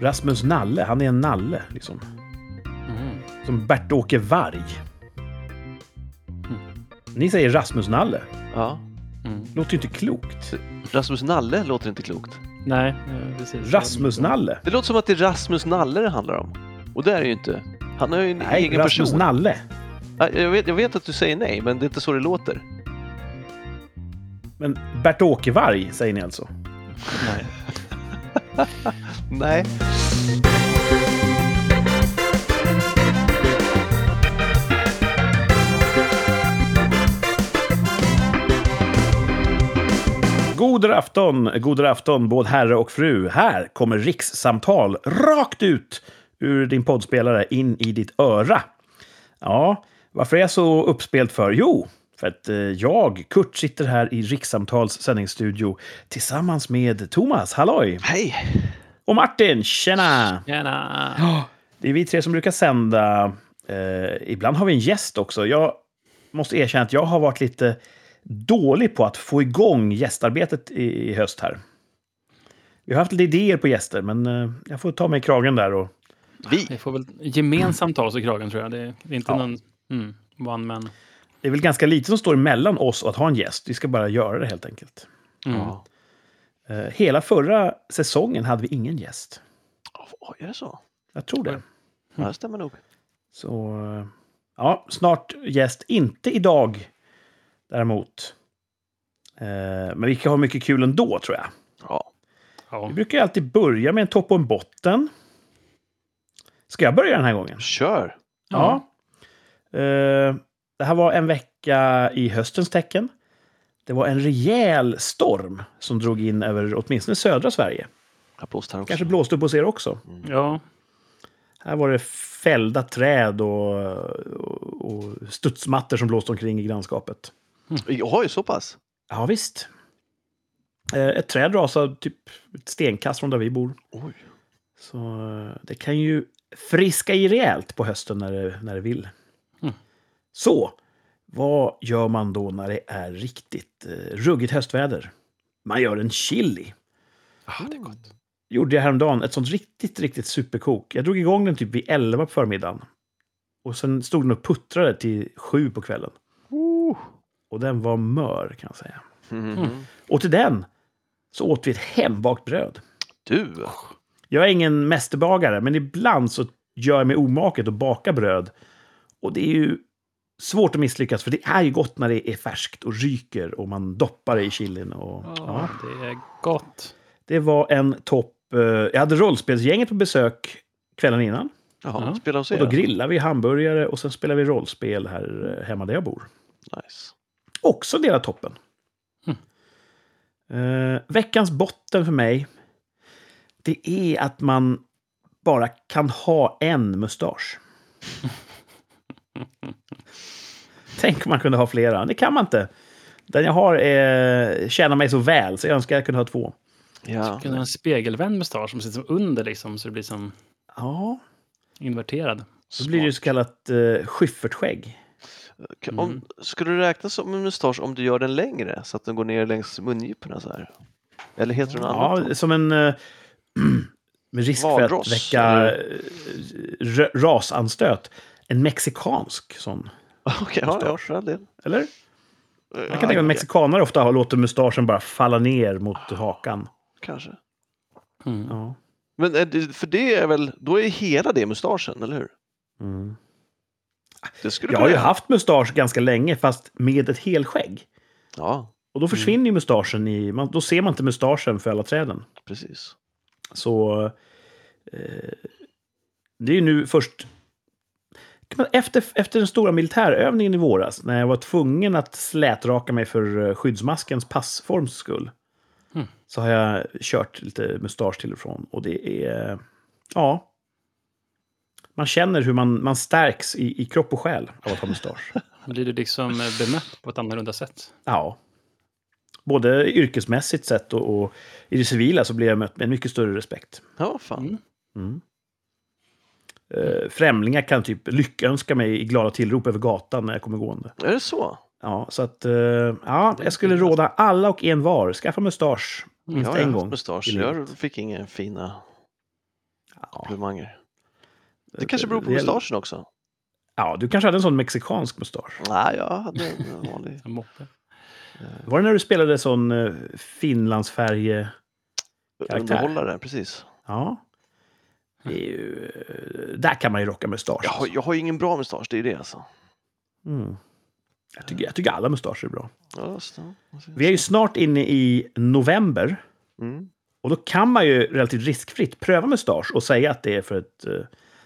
Rasmus Nalle, han är en nalle liksom. Mm. Som Bert-Åke Varg. Ni säger Rasmus Nalle. Ja. Mm. Låter ju inte klokt. Rasmus Nalle låter inte klokt. Nej, eh, precis. Rasmus Nalle? Det låter som att det är Rasmus Nalle det handlar om. Och det är det ju inte. Han är ju en Nej, egen Rasmus person. Nalle. Ja, Jag vet, jag vet att du säger nej, men det är inte så det låter. Men Bert-Åke Varg säger ni alltså? Nej. Nej. God afton, god afton, både herre och fru. Här kommer rikssamtal rakt ut ur din poddspelare in i ditt öra. Ja, varför är jag så uppspelt för? Jo, för att eh, jag, Kurt, sitter här i Rikssamtals sändningsstudio tillsammans med Thomas, halloj! Hej! Och Martin, tjena! Tjena! Det är vi tre som brukar sända. Eh, ibland har vi en gäst också. Jag måste erkänna att jag har varit lite dålig på att få igång gästarbetet i, i höst här. Vi har haft lite idéer på gäster, men eh, jag får ta mig i kragen där. Och, Vi? Vi får väl gemensamt ta oss i kragen tror jag. Det är, det är inte Ja. någon mm, one man. det är väl ganska lite som står emellan oss och att ha en gäst. Vi ska bara göra det helt enkelt. Mm. Ja. Eh, hela förra säsongen hade vi ingen gäst. Oj, är det så? Jag tror det. Ja, det stämmer nog. Så eh, ja, snart gäst. Inte idag däremot. Eh, men vi kan ha mycket kul ändå tror jag. Ja. Ja. Vi brukar alltid börja med en topp och en botten. Ska jag börja den här gången? Kör! Ja. Eh, det här var en vecka i höstens tecken. Det var en rejäl storm som drog in över åtminstone södra Sverige. Jag blåste här också. Kanske blåste upp hos er också. ja. Här var det fällda träd och, och, och studsmattor som blåste omkring i grannskapet. Oj, så pass? Ja, visst. Eh, Ett träd rasade typ ett stenkast från där vi bor. Oj. Så eh, det kan ju friska i rejält på hösten när det, när det vill. Mm. Så, vad gör man då när det är riktigt eh, ruggigt höstväder? Man gör en chili. Ah, det är gott. Gjorde jag häromdagen ett sånt riktigt, riktigt superkok. Jag drog igång den typ vid 11 på förmiddagen. Och sen stod den och puttrade till 7 på kvällen. Uh. Och den var mör kan jag säga. Mhm. Och till den så åt vi ett hembakt bröd. Du! Jag är ingen mästerbagare, men ibland så gör jag mig omaket att baka bröd. Och det är ju svårt att misslyckas, för det är ju gott när det är färskt och ryker och man doppar det i chilin. Och, Ja, ja, det är gott. det var en topp. eh, Jag hade rollspelsgänget på besök kvällen innan. Jaha, Ja. Och då grillade vi hamburgare och sen spelade vi rollspel här eh, hemma där jag bor. Nice. Också del av toppen. Eh, veckans botten för mig, det är att man bara kan ha en mustasch. Tänk om man kunde ha flera. Det kan man inte. Den jag har är, tjänar mig så väl, så jag önskar jag kunde ha två. Ja. Kunde ha en spegelvänd mustasch som sitter som under liksom, så det blir som Ja, inverterad. då blir det ju så kallat uh, schyffertskägg. Kan- Om, skulle du räkna som en mustasch om du gör den längre så att den går ner längs mungiporna så här? Eller heter något annat? Ja, som en... eh, med risk för att väcka eller? r- rasanstöt. En mexikansk sån. Okej, ja, ja, för all del. Eller? Jag kan tänka mig att mexikanare ofta har låter mustaschen bara falla ner mot hakan. Kanske. Mm. Ja. Men är det, för det är väl, då är hela det mustaschen, eller hur? Mm. Det skulle Jag har ju haft mustasch ganska länge, fast med ett helskägg. Ja, Och då försvinner ju mustaschen i... Man, då ser man inte mustaschen för alla träden. precis. Så... Eh, det är ju nu först... Efter, efter den stora militärövningen i våras, när jag var tvungen att slätraka mig för eh, skyddsmaskens passforms skull, Mm. så har jag kört lite mustasch till och från. Och det är... Ja. Man känner hur man, man stärks i, i kropp och själ av att ha mustasch. Blir du liksom eh, bemött på ett annorlunda sätt? Ja. Både yrkesmässigt sett och, och i det civila så blir jag mött med mycket större respekt. Ja, fan. Mm. Mm. Eh, främlingar kan typ lyckönska mig i glada tillrop över gatan när jag kommer gående. Är det så? Ja, så att... eh, ja, jag skulle råda alla och en var, skaffa mustasch minst ja, en gång. mustasch. Jag fick inga fina... Ja, komplimanger. Det kanske beror på gäller- mustaschen också. Ja, du kanske hade en sån mexikansk mustasch. Nej, jag hade en vanlig. En moppe. Var det när du spelade sån Finlandsfärge... Karaktär. Underhållare, precis. Ja. Det är ju, där kan man ju rocka mustasch. Jag har, jag har ju ingen bra mustasch, det är det alltså. Mm. Jag, tycker, jag tycker alla mustascher är bra. Ja. Vi är ju snart inne i november. Mm. Och då kan man ju relativt riskfritt pröva mustasch och säga att det är för att, eh,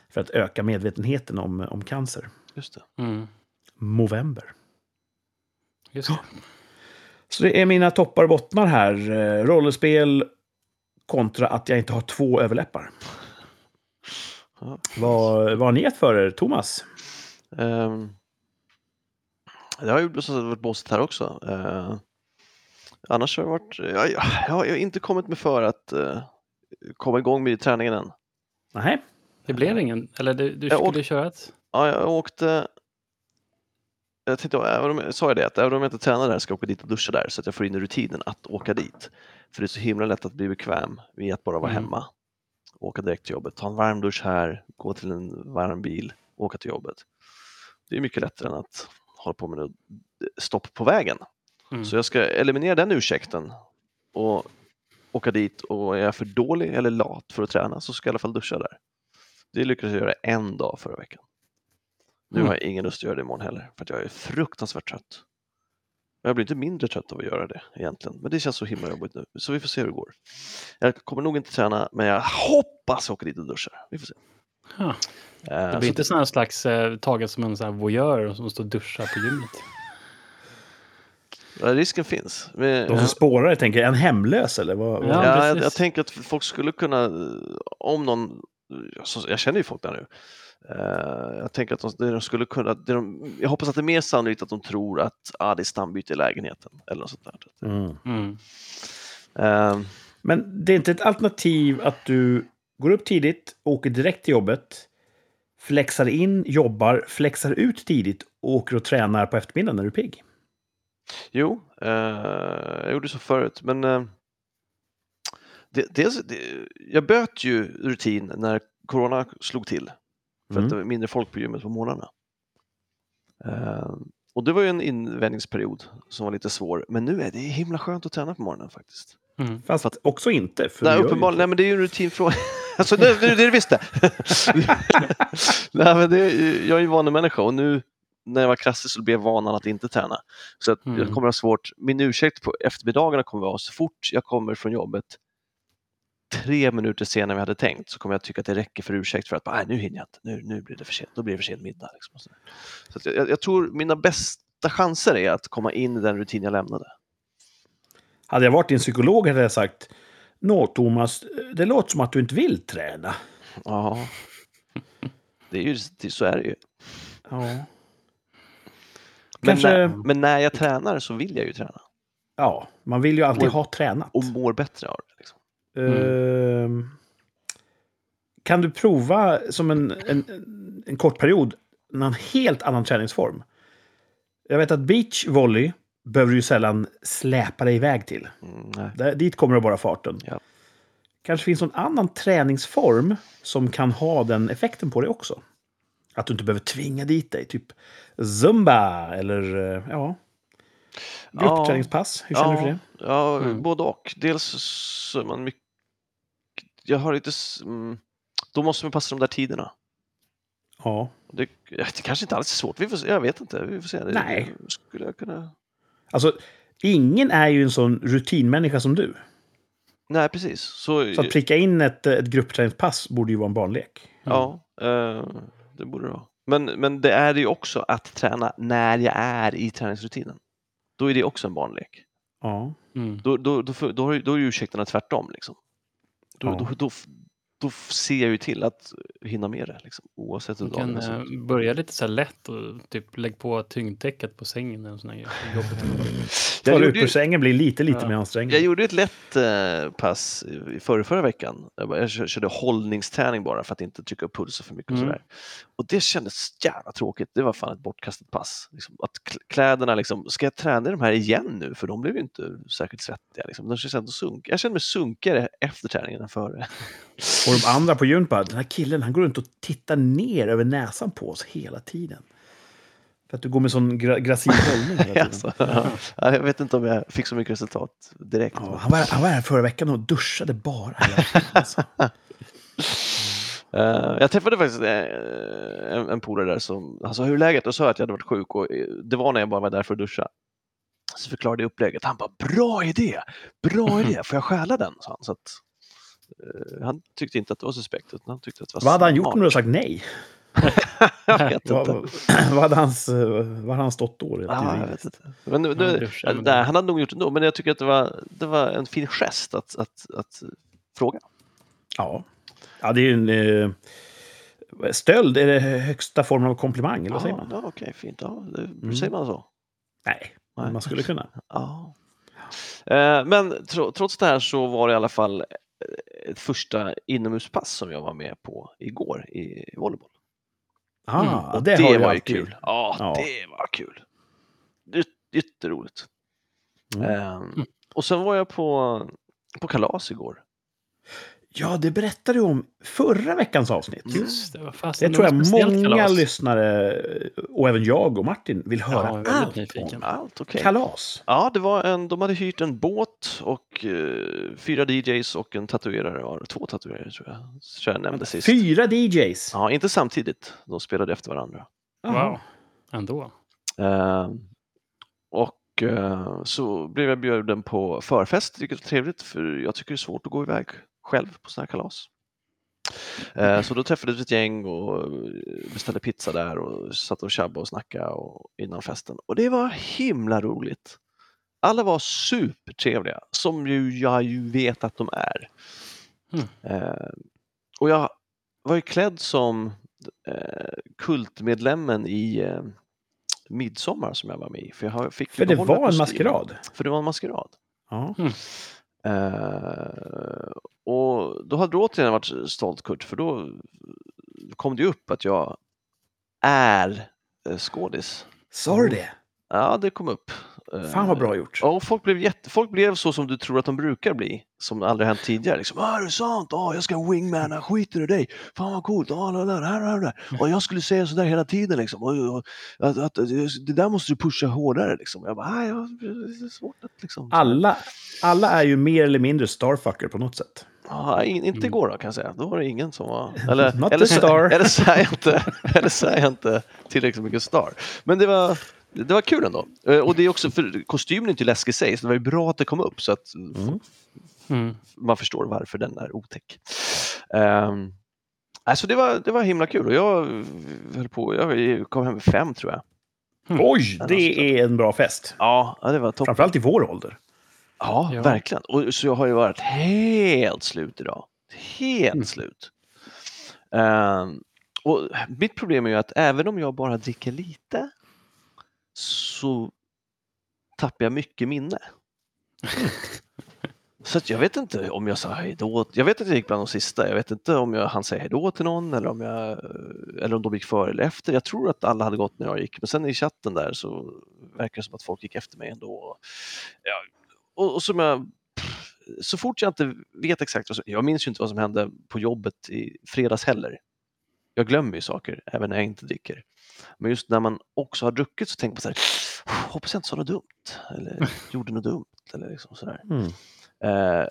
för att öka medvetenheten om, om cancer. Just det. Mm. November. Just det. Så det är mina toppar och bottnar här. Eh, Rollspel kontra att jag inte har två överläppar. Ja. Vad, vad har ni gett för er, Thomas? Ehm, det har ju det varit båset här också. Eh, annars har jag varit, jag, jag, jag har inte kommit mig för att eh, komma igång med träningen än. Nej. Det blev ingen, eller du, du Jag skulle åk- köra ett... Ja, jag åkte, jag tänkte, även om, sa jag det, att även om jag inte tränar där ska jag åka dit och duscha där så att jag får in i rutinen att åka dit. För det är så himla lätt att bli bekväm vid att bara vara Mm. hemma. Åka direkt till jobbet, ta en varm dusch här, gå till en varm bil, åka till jobbet. Det är mycket lättare än att hålla på med något stopp på vägen. Mm. Så jag ska eliminera den ursäkten och åka dit och är jag för dålig eller lat för att träna så ska jag i alla fall duscha där. Det lyckades jag göra en dag förra veckan. Nu Mm. har jag ingen lust att göra det imorgon heller för att jag är fruktansvärt trött. Jag blir inte mindre trött av att göra det egentligen, men det känns så himla jobbigt nu. Så vi får se hur det går. Jag kommer nog inte träna, men jag hoppas åka dit och duscha. Vi får se. Ja. Eh, Det så blir inte sån här slags eh, taget som en sån här voyeur som står och duschar på gymmet. ja, risken finns. Men, De som spårar det tänker, en hemlös eller? Vad, Ja, vad? Ja, jag, precis. jag tänker att folk skulle kunna, om någon, så- jag känner ju folk där nu, Eh, jag tänker att de, de skulle kunna, de, jag hoppas att det är mer sannolikt att de tror att ah, det är stambyte i lägenheten eller något sånt där. Mm. Mm. Eh, Men det är inte ett alternativ att du går upp tidigt, åker direkt till jobbet, flexar in, jobbar, flexar ut tidigt och åker och tränar på eftermiddagen när du är pigg? jo, eh, jag gjorde så förut, men eh, det, dels, det, jag böt ju rutin när corona slog till. För Mm. att det var mindre folk på gymmet på morgnarna. Eh, och det var ju en invändningsperiod som var lite svår. Men nu är det himla skönt att träna på morgonen faktiskt. Mm. Fast också inte. För Nej, uppenbarligen, nej men det är ju en rutinfråga. alltså det, det, det visste Nej men det, är- jag är ju vanemänniska och nu när jag var krassig så blev jag van att inte träna. Så att jag Mm. kommer ha svårt, min ursäkt på eftermiddagarna kommer vara så fort jag kommer från jobbet tre minuter senare än vi hade tänkt så kommer jag tycka att det räcker för ursäkt för att nej, nu hinner jag inte, nu, nu blir det för sent, då blir det för sen middag. Liksom. Så jag, jag tror mina bästa chanser är att komma in i den rutin jag lämnade. Hade jag varit din psykolog hade jag sagt Nå, Thomas, det låter som att du inte vill träna. Ja, det är ju, det, så är det ju. Ja. Men, Kanske- när, men när jag tränar så vill jag ju träna ja, man vill ju alltid Och- ha tränat. och mår bättre av det. Liksom. Ehm, kan du prova som en, en, en kort period en helt annan träningsform? Jag vet att beach volley behöver du ju sällan släpa dig iväg till. Mm. Där, dit kommer det bara farten. Ja. Kanske finns någon annan träningsform som kan ha den effekten på dig också. Att du inte behöver tvinga dit dig. Typ zumba eller eh, ja, gruppträningspass. Hur känner du för det? Ja, Mm. både och. Dels så är man mycket... Jag har lite... Mm, då måste man passa de där tiderna. Ja. Det, det kanske inte alls är svårt. Vi får se. Jag vet inte. Vi får se. Nej. det Skulle jag kunna... Alltså, ingen är ju en sån rutinmänniska som du. Nej, precis. Så, Så att pricka in ett, ett gruppträningspass borde ju vara en barnlek. ja, eh, det borde det vara. Men, men det är ju också att träna när jag är i träningsrutinen. Då är det också en barnlek. Ja. Mm. Då, då, då, då, då är ju ursäkterna tvärtom. Liksom. Då, Ja. då, då, då ser jag ju till att hinna med det, liksom, oavsett hur Du kan dagen ser eh, ut. börja lite så här lätt och typ lägg på tyngdtäcket på sängen. En sån här. Jag ut gjorde, ur ju, sängen blir lite, lite Ja. mer jag ansträngande. gjorde ett lätt eh, pass i förra, förra veckan. Jag, bara, jag kö- körde hållningsträning bara för att inte trycka upp pulsen för mycket. Och, Mm. sådär. och det kändes jävla tråkigt. Det var fan ett bortkastat pass. Liksom, att kl- kläderna, liksom, ska jag träna i de här igen nu? För de blev ju inte särskilt svettiga. Liksom. De känns ändå sunk. Jag kände mig sunkigare efter träningen än före. Och de andra på gymmet bara, den här killen han går runt och tittar ner över näsan på oss hela tiden. För att du går med sån gra gracil hållning hela tiden. Alltså, ja, jag vet inte om jag fick så mycket resultat direkt. Ja, han, var, han var här förra veckan och duschade bara. tiden, Alltså. Eh, jag träffade faktiskt eh, en, en polare där som han sa hur är läget? Och sa att jag hade varit sjuk och eh, det var när jag bara var där för att duscha. Så förklarade jag upplägget. Han bara bra idé, bra idé, får jag stjäla den? sa han. Så att, han tyckte inte att det var suspekt utan han tyckte att det var Vad hade han gjort om du hade sagt nej? Jag vet Vad, inte. vad, hade hans, eh, vad hade han stått då? jag vet inte. Men, det- duscha med nej, han hade nog gjort det ändå, men jag tycker att det var, det var en fin gest att, att, att fråga. Ja. ja, det är ju en... Eh, stöld är det högsta formen av komplimang, eller vad säger man? Ja, Okej, fint. Ja, det, Mm. Säger man så? Nej, Nej. man skulle kunna. Ja. Eh, Men tro, trots det här så var det i alla fall eh, ett första inomhuspass som jag var med på igår i volleyboll. Ah, Mm. och det, det, var ju kul. Ja, Ja. det var kul. Yt- Jätteroligt. Mm. Eh, Och sen var jag på, på kalas igår. Ja, det berättade du om förra veckans avsnitt. Just det, vad fasen. Det tror jag många kalas. lyssnare, och även jag och Martin, vill Ja, höra väldigt allt nyfiken. om. Allt okej. Kalas. Ja, det var en, de hade hyrt en båt och eh, fyra DJs och en tatuerare. var. Två tatuerare tror jag, tror jag nämnde sist. Fyra DJs. Ja, inte samtidigt. De spelade efter varandra. Jaha. Wow, ändå. Eh, och eh, så blev jag bjuden på förfest, vilket var trevligt för jag tycker det är svårt att gå iväg själv på sådana här kalas. Eh, så då träffades vi ett gäng och beställde pizza där och satt och tjabbade och snackade och, innan festen. Och det var himla roligt. Alla var supertrevliga, som ju jag ju vet att de är. Mm. Och jag var ju klädd som eh, kultmedlemmen i Midsommar som jag var med i. För, jag fick För det var en maskerad. För det var en maskerad. Ja. Eh, och då hade du återigen varit stolt Kurt, för då kom det ju upp att jag är eh, skådis. Sa du det? Ja, det kom upp. Eh, Fan vad bra gjort. Ja, och folk blev, jätte, folk blev så som du tror att de brukar bli, som aldrig hänt tidigare. Liksom, ah, är det sant? Ah, jag ska wingmana, skiter i dig. Fan vad coolt. Ah, där, här, här, där. Och jag skulle säga sådär hela tiden. Liksom. Och, och, att, att, det där måste du pusha hårdare. Liksom. Jag bara, ah, ja, det är svårt att liksom. Alla, alla är ju mer eller mindre starfucker på något sätt. Ja, in, inte igår då kan jag säga. Då var det ingen som var... Eller, eller, star. eller, så är jag inte, eller så är jag inte tillräckligt mycket star. Men det var, det var kul ändå. Eh, Och det är också, för kostymen är inte läskig i sig, så det var ju bra att det kom upp så att Mm. Mm. man förstår varför den är otäck. Um, alltså det var, det var himla kul och jag höll på, jag kom hem med fem tror jag. Oj, Den det är en bra fest. Ja, det var toppen. Framförallt i vår ålder. Ja, Ja. verkligen. Och, så jag har ju varit helt slut idag. Helt Mm. slut. Ehm, och mitt problem är ju att även om jag bara dricker lite så tappar jag mycket minne. Så jag vet inte om jag sa hejdå. Jag vet att jag gick bland de sista. Jag vet inte om jag hann säga hejdå till någon eller om, jag, eller om de gick före eller efter. Jag tror att alla hade gått när jag gick. Men sen i chatten där så verkar det som att folk gick efter mig ändå. Ja, och, och som jag, så fort jag inte vet exakt vad som, jag minns ju inte vad som hände på jobbet i fredags heller. Jag glömmer ju saker även när jag inte dricker. Men just när man också har druckit så tänker man så här, hoppas jag inte sa något dumt eller gjorde något dumt eller liksom sådär. Mm. Eh,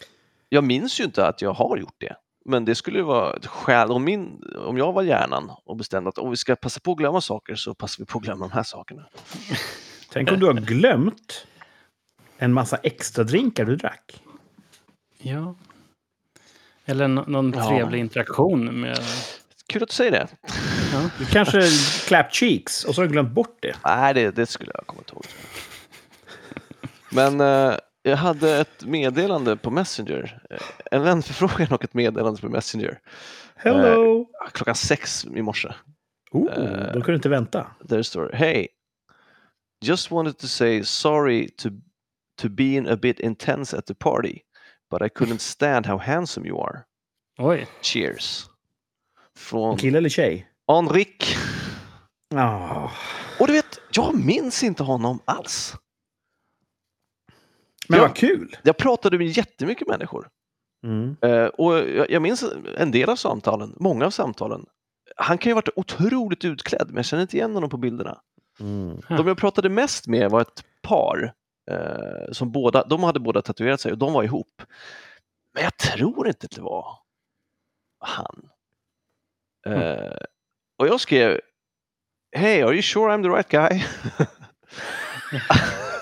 jag minns ju inte att jag har gjort det. Men det skulle ju vara ett skäl, om, min, om jag var hjärnan och bestämde att om vi ska passa på att glömma saker så passar vi på att glömma de här sakerna. Tänk om du har glömt en massa extra drinkar du drack. Ja. Eller nå- någon Ja. trevlig interaktion med... Kul att du säger det. Du kanske clap cheeks och så har du glömt bort det. Nej, det, det skulle jag komma ihåg. Men, eh, Jag hade ett meddelande på Messenger. Eh, En vänförfrågan och ett meddelande på Messenger. Hello! Klockan sex i morse. Oh, eh, då kunde du inte vänta. Där det står Hey, just wanted to say sorry to, to being a bit intense at the party, but I couldn't stand how handsome you are. Oj, Cheers. Från Kille eller tjej? Henrik. Ah. Och du vet, jag minns inte honom alls. Men vad kul! Jag pratade med jättemycket människor. Mm. Eh, och jag, jag minns en del av samtalen, många av samtalen. Han kan ju ha varit otroligt utklädd, men jag känner inte igen honom på bilderna. Mm. De jag pratade mest med var ett par eh, som båda, de hade båda tatuerat sig och de var ihop. Men jag tror inte att det var han. Eh, och jag skrev Hey, are you sure I'm the right guy?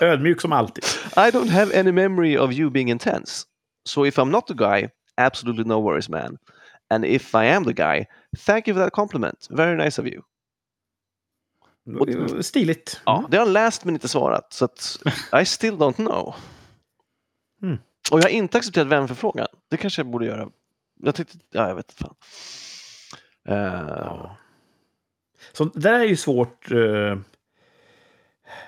Ödmjuk som alltid. I don't have any memory of you being intense. So if I'm not the guy, absolutely no worries man. And if I am the guy, thank you for that compliment. Very nice of you. Stiligt. Ja, det har han läst men inte svarat. Så att I still don't know. Mm. Och jag har inte accepterat vänförfrågan. Det kanske jag borde göra. Jag tyckte, ja jag vet inte fan. Eh, Ja. Så det där är ju svårt. eh,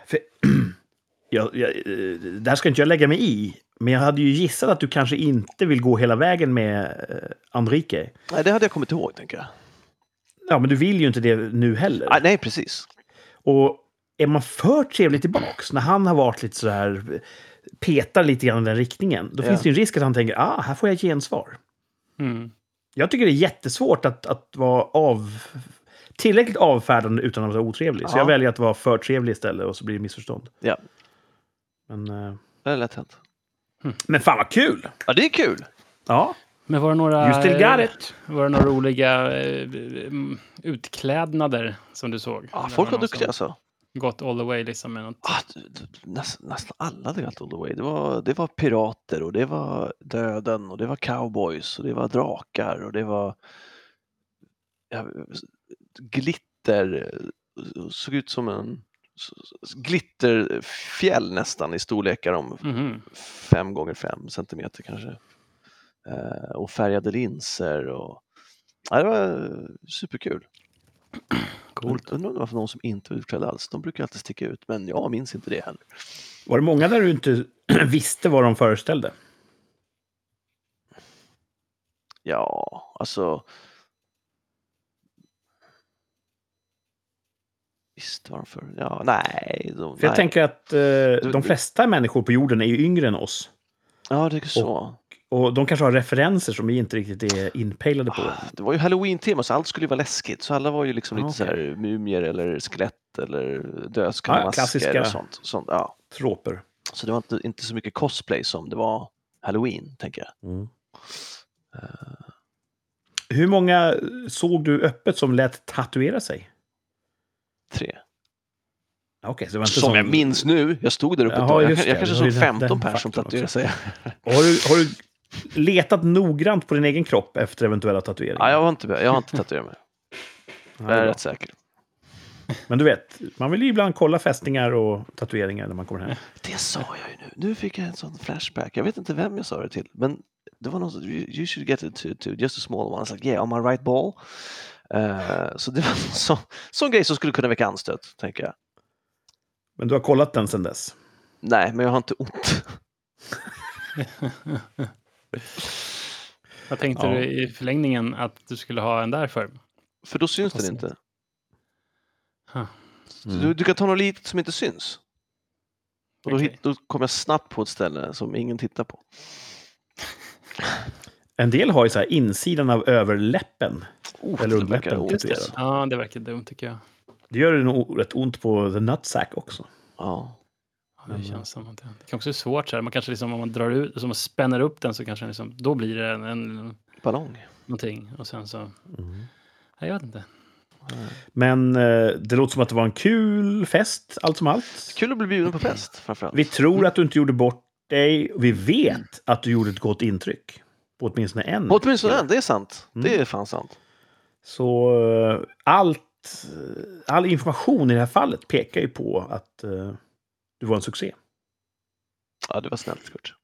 för, jag, jag, eh, det här ska inte jag lägga mig i. Men jag hade ju gissat att du kanske inte vill gå hela vägen med Enrique. Nej, det hade jag kommit ihåg tänker jag. Ja, men du vill ju inte det nu heller. Ah, nej, precis. Och är man för trevlig tillbaks, när han har varit lite så här petar lite grann i den riktningen, då Ja. finns det ju en risk att han tänker ah, här får jag gensvar. Mm. Jag tycker det är jättesvårt att, att vara av, tillräckligt avfärdande utan att vara otrevlig. Så Ja. jag väljer att vara för trevlig istället och så blir det missförstånd. Ja, Men, eh, det är lätt hänt. men fan vad kul! Ja, det är kul. Ja, Men var det några, you still got it. var det några roliga eh, mm, utklädnader som du såg? Ja, Eller folk var duktiga som alltså. Gått all the way liksom med något. Ah, näst, nästan alla hade gått all the way. Det var, det var pirater och det var döden och det var cowboys och det var drakar och det var ja, glitter. Såg ut som en glitterfjäll nästan i storlekar om Mhm. fem gånger fem centimeter kanske. Eh, och färgade linser och ja, det var superkul. Coolt. Undrar om det var för någon som inte var utklädd alls. De brukar alltid sticka ut, men jag minns inte det heller. Var det många där du inte visste vad de föreställde? Ja, alltså. Visst var de för... Ja, nej. De, För jag nej. tänker att eh, de flesta människor på jorden är ju yngre än oss. Ja, det är så. Och de kanske har referenser som vi inte riktigt är inpejlade på. Ah, Det var ju halloween-tema så allt skulle ju vara läskigt. Så alla var ju liksom Ah, lite så okej. här mumier eller skelett eller dödskallade Ja, masker klassiska. och sånt. sånt ja. Troper. Så det var inte, inte så mycket cosplay som det var halloween, tänker jag. Mm. Hur många såg du öppet som lät tatuera sig? Tre. Så inte Som sån- jag minns nu. Jag stod där uppe Jaha, ett tag. Jag, jag kanske såg den- 15 den personer som tatuerade sig. Har du, har du letat noggrant på din egen kropp efter eventuella tatueringar? Ja, jag, har inte, jag har inte tatuerat mig. Ja, Jag det är rätt säker. Men du vet, man vill ju ibland kolla fästingar och tatueringar när man kommer hem. Det sa jag ju nu. Nu fick jag en sån flashback. Jag vet inte vem jag sa det till, men det var någon som you should get it to, to just a small one. I was like, yeah, on my right ball. Eh, så det var en sån, sån grej som skulle kunna väcka anstöt, tänker jag. Men du har kollat den sedan dess? Nej, men jag har inte ont. Vad tänkte Ja. du i förlängningen att du skulle ha en där för? För då syns den inte. Huh. Mm. Du, du kan ta något litet som inte syns. Och då, hit, då kommer jag snabbt på ett ställe som ingen tittar på. En del har ju så här insidan av överläppen. Oh, Eller underläppen. Ja, det verkar dumt tycker jag. Det gör det nog rätt ont på the nutsack också. Ja. Ja, det Mm. känns som att det, det kan också vara svårt så här. Man kanske liksom om man drar ut, som man spänner upp den så kanske liksom, då blir det en, en Ballong. någonting och sen så, Mm. nej, jag vet inte. Men eh, det låter som att det var en kul fest, allt som allt. Kul att bli bjuden på fest framförallt. Vi tror att du inte gjorde bort dig. Vi vet att du gjorde ett gott intryck. På åtminstone en. Och Åtminstone en, det är sant. Mm. Det är fan sant. Så eh, allt, eh, all information i det här fallet pekar ju på att eh, du var en succé. Ja, det var snällt Kurt.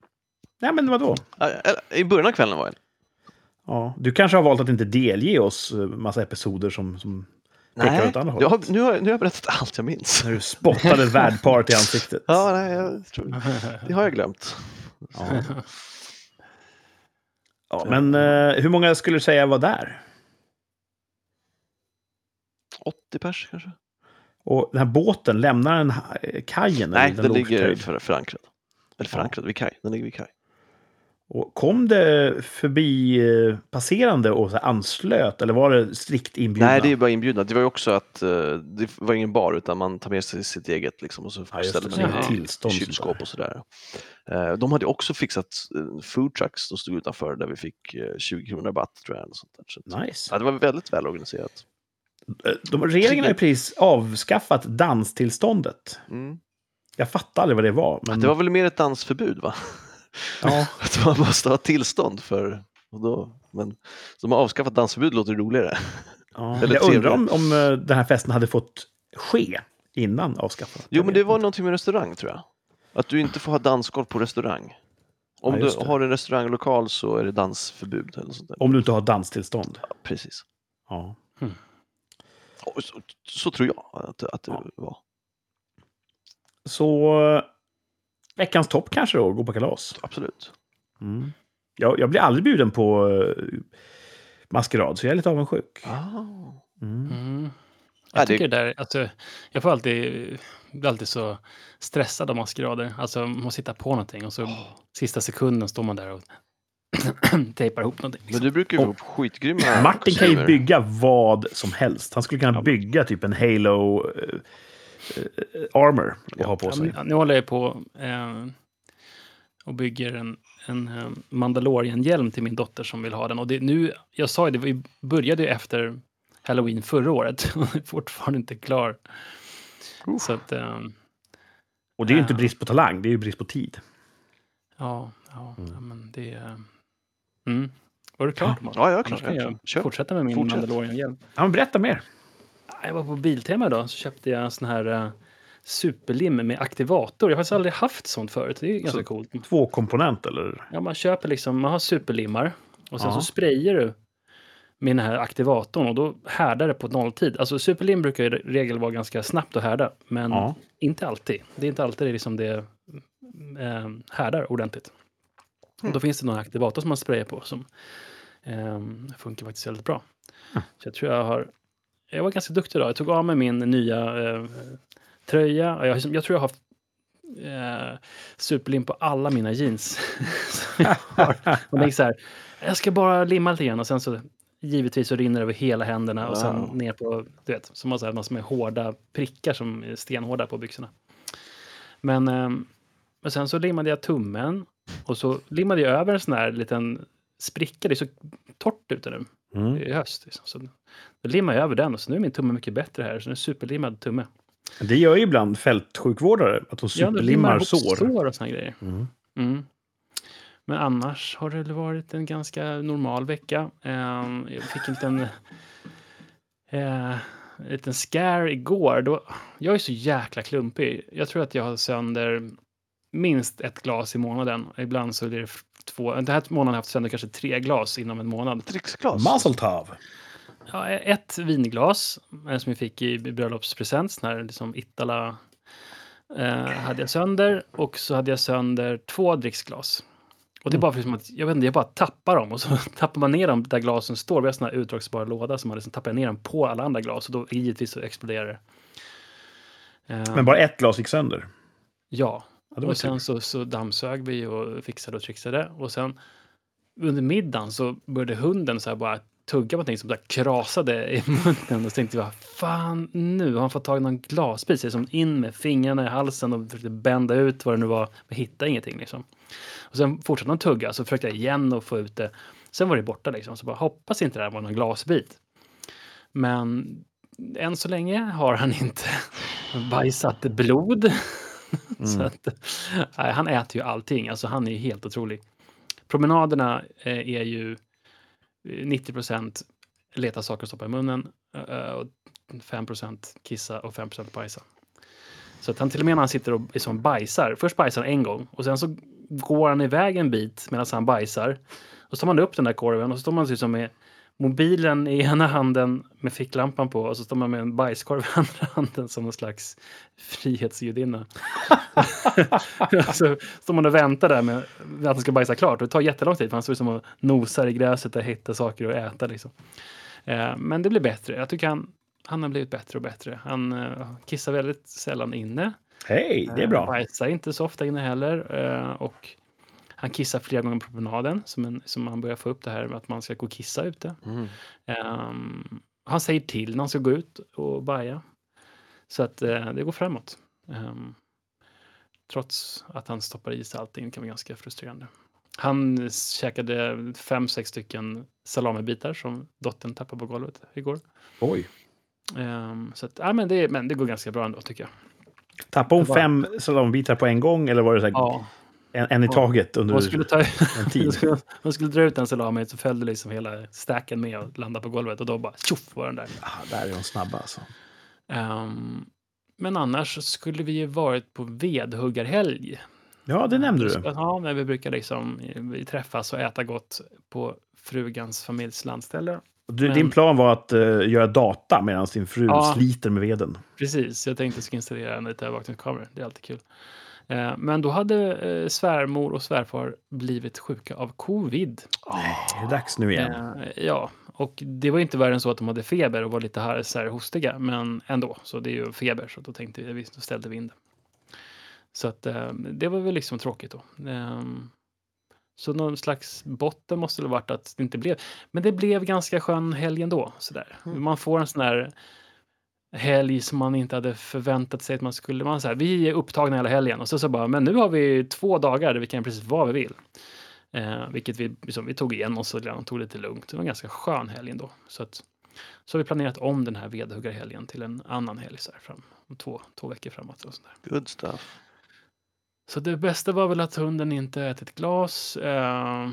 Nej, men vadå? I början av kvällen var jag Ja, du kanske har valt att inte delge oss eh, massa episoder som, som pekar åt andra jag hållet. har, nu, har, jag- nu har jag berättat allt jag minns. När du spottade värdparet i ansiktet. Ja, nej, jag tror, det har jag glömt. Ja. Ja, men eh, hur många skulle du säga var där? 80 pers kanske? Och den här båten, lämnar den ha- kajen? Nej, den låg ligger för, förankrad. Eller förankrad vid kaj. Den ligger vid kaj. Och kom det förbi eh, passerande och så anslöt? Eller var det strikt inbjudna? Nej, det är bara inbjudna. Det var ju också att eh, det var ingen bar utan man tar med sig sitt eget liksom, och så Ja, ställer man in i kylskåp och sådär. Eh, De hade också fixat eh, food trucks som stod utanför där vi fick eh, 20 kronor rabatt tror jag. Eller sånt där. Så Nice. ja, det var väldigt väl organiserat. Eh, De, regeringen har ju precis avskaffat danstillståndet. Mm. Jag fattar aldrig vad det var. Men... Det var väl mer ett dansförbud va? ja, Att man måste ha tillstånd för och då, men så de har avskaffat dansförbud låter roligare. ja. Eller Jag undrar om, om eh, den här festen hade fått ske innan avskaffandet. Jo, men det var någonting med restaurang tror jag. Att du inte får ha dansgolv på restaurang. Om Ja, du har en restauranglokal så är det dansförbud eller sånt där. Om du inte har danstillstånd. Ja, precis. Ja. Och Så, så tror jag att, att det Ja. var. Så veckans topp kanske då, gå på kalas. Absolut. Mm. Jag, jag blir aldrig bjuden på uh, maskerad, så jag är lite avundsjuk. Ah. Mm. Mm. Ja, Jag tycker det där, alltså, jag får alltid, blir alltid så stressad av maskerader. Alltså, man måste hitta på någonting och så sista sekunden står man där och tejpar ihop någonting. Men Liksom. du brukar ju Och- vara skitgrymma Martin kan ju kostymer. bygga vad som helst. Han skulle kunna Ja. bygga typ en Halo eh, eh, Armor och ha på Ja, sig. men, nu håller jag på eh, och bygger en, en Mandalorian-hjälm till min dotter som vill ha den. Och det, nu, jag sa ju det, vi började ju efter Halloween förra året och är fortfarande inte klar. Så att, eh, Och det är ju inte Ja. brist på talang, det är ju brist på tid. ja, ja, Mm. ja, men det... eh, Mm. Var du klar, Thomas? Ja, jag är klar. kan jag Kör. fortsätta med min Fortsätt. Mandalorian-hjälm. Ja, men berätta mer. Jag var på Biltema idag så köpte jag en sån här uh, superlim med aktivator. Jag har faktiskt aldrig haft sånt förut. Det är ganska Så- coolt. Två komponent eller? Ja, man köper liksom, man har superlimmar och sen Ja. så sprayar du med den här aktivatorn och då härdar det på nolltid. Alltså superlim brukar i regel vara ganska snabbt att härda, men Ja. inte alltid. Det är inte alltid det, liksom det eh, härdar ordentligt. Och då finns det någon aktivator som man sprayar på som eh, funkar faktiskt väldigt bra. Ja. Så jag tror jag har, jag var ganska duktig idag. Jag tog av mig min nya eh, tröja. Jag, jag tror jag har haft eh, superlim på alla mina jeans. som jag har. Och så här, jag ska bara limma lite grann och sen så givetvis så rinner det över hela händerna och sen Wow. ner på, du vet, som så här massor med hårda prickar som är stenhårda på byxorna. Men, ehm, men sen så limmade jag tummen och så limmade jag över en sån här liten spricka. Det är så torrt ute nu Mm. i höst. Liksom. Så då limmade jag över den och så nu är min tumme mycket bättre här. Så nu är det superlimmad tumme. Det gör ju ibland fältsjukvårdare, att de Ja, superlimmar ihop sår. sår och såna grejer. Mm. Mm. Men annars har det varit en ganska normal vecka. Ehm, jag fick en liten, eh, en liten scare igår. Då, jag är så jäkla klumpig. Jag tror att jag har sönder minst ett glas i månaden. Ibland så är det två. Den här månaden har jag haft sönder kanske tre glas inom en månad. Dricksglas. Mazeltov. Ja, ett vinglas eh, som jag fick i bröllopspresent, sån här liksom Ittala eh, hade jag sönder och så hade jag sönder två dricksglas. Och det är bara för som att, jag vet inte, jag bara tappar dem och så tappar man ner dem där glasen står. Vi har sån här utdragsbar låda som man liksom tappar ner dem på alla andra glas och då givetvis så exploderar det. Eh, Men bara ett glas gick sönder. Ja, Ja, och sen så, så dammsög vi och fixade och trixade. Och sen under middagen så började hunden så här bara tugga på någonting som där krasade i munnen. Och så tänkte jag, fan nu har han fått tag i någon glasbit. Så som in med fingrarna i halsen och försökte bända ut vad det nu var. Men hittade ingenting liksom. Och sen fortsatte han tugga, så försökte jag igen att få ut det. Sen var det borta liksom. Så bara hoppas inte det här var någon glasbit. Men än så länge har han inte bajsat blod. Mm. att, nej, han äter ju allting. Alltså, han är ju helt otrolig. Promenaderna eh, är ju eh, 90 procent leta saker att stoppa i munnen eh, och 5 procent kissa och 5 procent bajsa. Så att han till och med när han sitter och liksom bajsar, först bajsar han en gång och sen så går han iväg en bit medan han bajsar. Och så tar man upp den där korven och så står man liksom med mobilen i ena handen med ficklampan på och så står man med en bajskorv i andra handen som någon slags frihetsgudinna. så står man och väntar där med att han ska bajsa klart och det tar jättelång tid för han står liksom och nosar i gräset och hittar saker att äta. Liksom. Eh, men det blir bättre. Jag tycker han, han har blivit bättre och bättre. Han eh, kissar väldigt sällan inne. Hej, det är Eh, bra. Bajsar inte så ofta inne heller. eh, Och han kissar flera gånger på promenaden, som, en, som han börjar få upp det här med att man ska gå och kissa ute. Mm. Ehm, han säger till när han ska gå ut och baja. Så att eh, det går framåt. Ehm, trots att han stoppar i sig allting kan vara ganska frustrerande. Han käkade fem, sex stycken salamibitar som dottern tappade på golvet igår. Oj. Ehm, så att, ja, men, det, men det går ganska bra ändå tycker jag. Tappade hon fem salamibitar på en gång eller var det så här Ja, en, en i Ja. taget under hon skulle, ta, en tid? skulle, hon skulle dra ut en salami så följde liksom hela stacken med och landade på golvet och då bara tjoff var den där. Ah, där är de snabba alltså. Ehm, men annars så skulle vi ju varit på vedhuggarhelg. Ja, det nämnde du. Ja, när vi brukar liksom vi träffas och äta gott på frugans familjs landställe. Du, Men- Din plan var att eh, göra data medan din fru Ja. sliter med veden. Precis, jag tänkte att jag ska installera en liten övervakningskamera. Det är alltid kul. Eh, men då hade eh, svärmor och svärfar blivit sjuka av covid. Nej, det är dags nu igen. Eh, ja, och det var inte värre än så att de hade feber och var lite här, så här hostiga, men ändå. Så det är ju feber, så då tänkte vi, då ställde vi in det. Så att det var väl liksom tråkigt då. Så någon slags botten måste det ha varit att det inte blev. Men det blev ganska skön helg ändå. Sådär. Mm. Man får en sån där helg som man inte hade förväntat sig att man skulle. Man så här, vi är upptagna hela helgen och så, så bara, men nu har vi två dagar där vi kan precis vad vi vill. Eh, vilket vi, liksom, vi tog igen oss och tog lite lugnt. Det var en ganska skön helg ändå. Så, att, så har vi planerat om den här vedhuggarhelgen till en annan helg så här, fram, om två, två veckor framåt. Och sånt där. Good stuff. Så det bästa var väl att hunden inte ätit glas. Eh,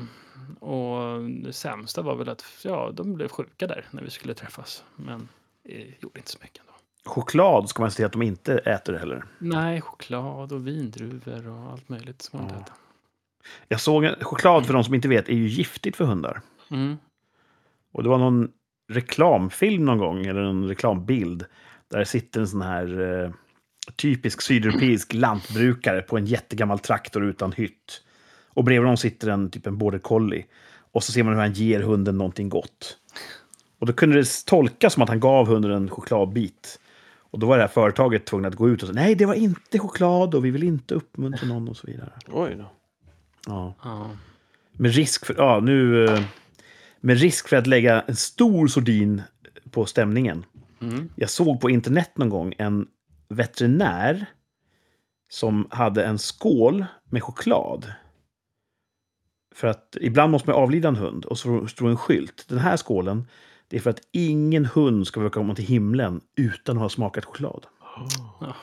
och det sämsta var väl att ja, de blev sjuka där när vi skulle träffas. Men det gjorde inte så mycket. Choklad ska man se till att de inte äter heller. Nej, choklad och vindruvor och allt möjligt som man Ja. äter. Jag såg en, choklad, för de som inte vet, är ju giftigt för hundar. Mm. Och det var någon reklamfilm någon gång, eller en reklambild, där sitter en sån här eh, typisk sydeuropeisk lantbrukare på en jättegammal traktor utan hytt. Och bredvid honom sitter en typ en border collie. Och så ser man hur han ger hunden någonting gott. Och då kunde det tolkas som att han gav hunden en chokladbit. Och då var det här företaget tvungna att gå ut och säga nej, det var inte choklad och vi vill inte uppmuntra någon och så vidare. Oj då. Ja. Ja. Med risk för, ja, nu, eh, med risk för att lägga en stor sordin på stämningen. Mm. Jag såg på internet någon gång en veterinär som hade en skål med choklad. För att ibland måste man avlida en hund och så står en skylt. Den här skålen, det är för att ingen hund ska försöka komma till himlen utan att ha smakat choklad. Ja.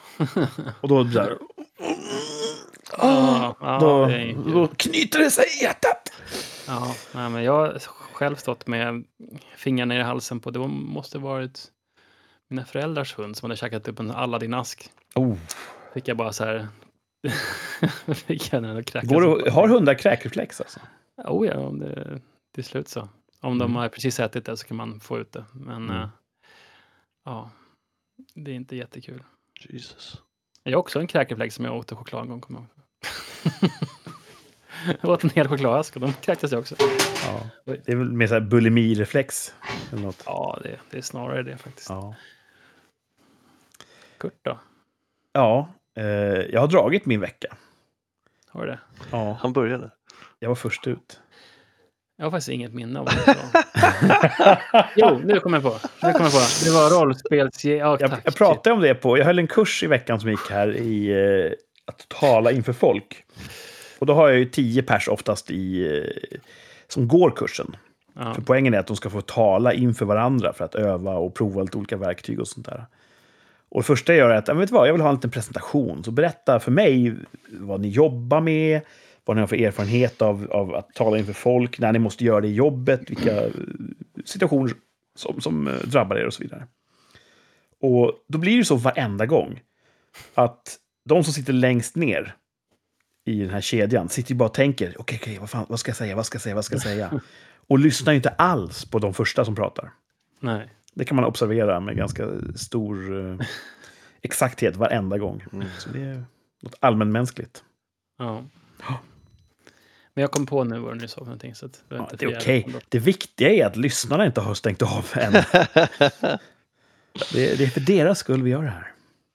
Och då, så här, Ja, ja, då, det då knyter det sig i hjärtat. Ja, nej, men jag har själv stått med fingrarna i halsen på, det måste varit mina föräldrars hund som hade käkat upp en Aladdin-ask. Oh. Fick jag bara så här... fick jag den kräkas. Går det, har hundar kräkreflex alltså? Oh ja, om det till slut så. Om de Mm. har precis ätit det så kan man få ut det. Men Mm. eh, ja, det är inte jättekul. Jesus. Jag har också en kräkreflex som jag åt choklad en gång, kommer jag åt en hel chokladask och de kräktes jag också. Ja. Det är väl mer så här bulimireflex. Eller något. Ja, det, det är snarare det faktiskt. Ja. Kurt då? Ja, eh, jag har dragit min vecka. Har du det? Ja, Han började. jag var först ut. Jag har faktiskt inget minne av det. jo, nu kommer jag på. Nu kommer jag på. Det var rollspels... Ja, Jag, jag pratade om det på... Jag höll en kurs i veckan som gick här i eh, att tala inför folk. Och då har jag ju tio pers oftast i, eh, som går kursen. Ja. För poängen är att de ska få tala inför varandra för att öva och prova lite olika verktyg och sånt där. Och det första jag gör är att, vet vad, jag vill ha en liten presentation. Så berätta för mig vad ni jobbar med, vad ni har för erfarenhet av, av att tala inför folk, när ni måste göra det i jobbet, vilka situationer som, som eh, drabbar er och så vidare. Och då blir det så varenda gång. att de som sitter längst ner i den här kedjan sitter ju bara och tänker, okej, okej, vad, fan, vad ska jag säga, vad ska jag säga, vad ska jag säga? Och lyssnar ju inte alls på de första som pratar. Nej. Det kan man observera med ganska stor eh, exakthet varenda gång. Mm. Så det är något allmänmänskligt. Ja. Men jag kom på nu vad du nu sa för någonting. Så det, Ja, inte det är okej. jävla- Det viktiga är att lyssnarna inte har stängt av än. Det, det är för deras skull vi gör det här.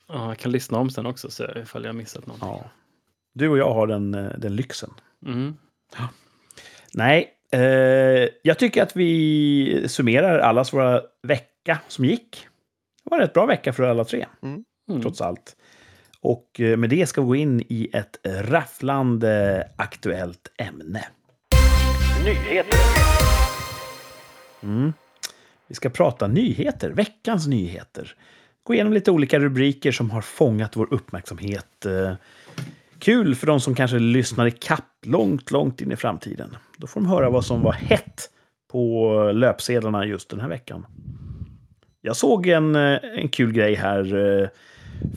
Ja, jag kan lyssna om sen också så ifall jag har missat någonting. Ja. Du och jag har den, eh, den lyxen. Mm. Nej, eh, jag tycker att vi summerar allas våra vecka som gick. Det var en rätt bra vecka för alla tre, Mm. trots allt. Och eh, med det ska vi gå in i ett rafflande aktuellt ämne. Nyheter. Mm. Vi ska prata nyheter, veckans nyheter. Gå igenom lite olika rubriker som har fångat vår uppmärksamhet. Eh, Kul för de som kanske lyssnar i kapp långt, långt in i framtiden. Då får de höra vad som var hett på löpsedlarna just den här veckan. Jag såg en, eh, en kul grej här.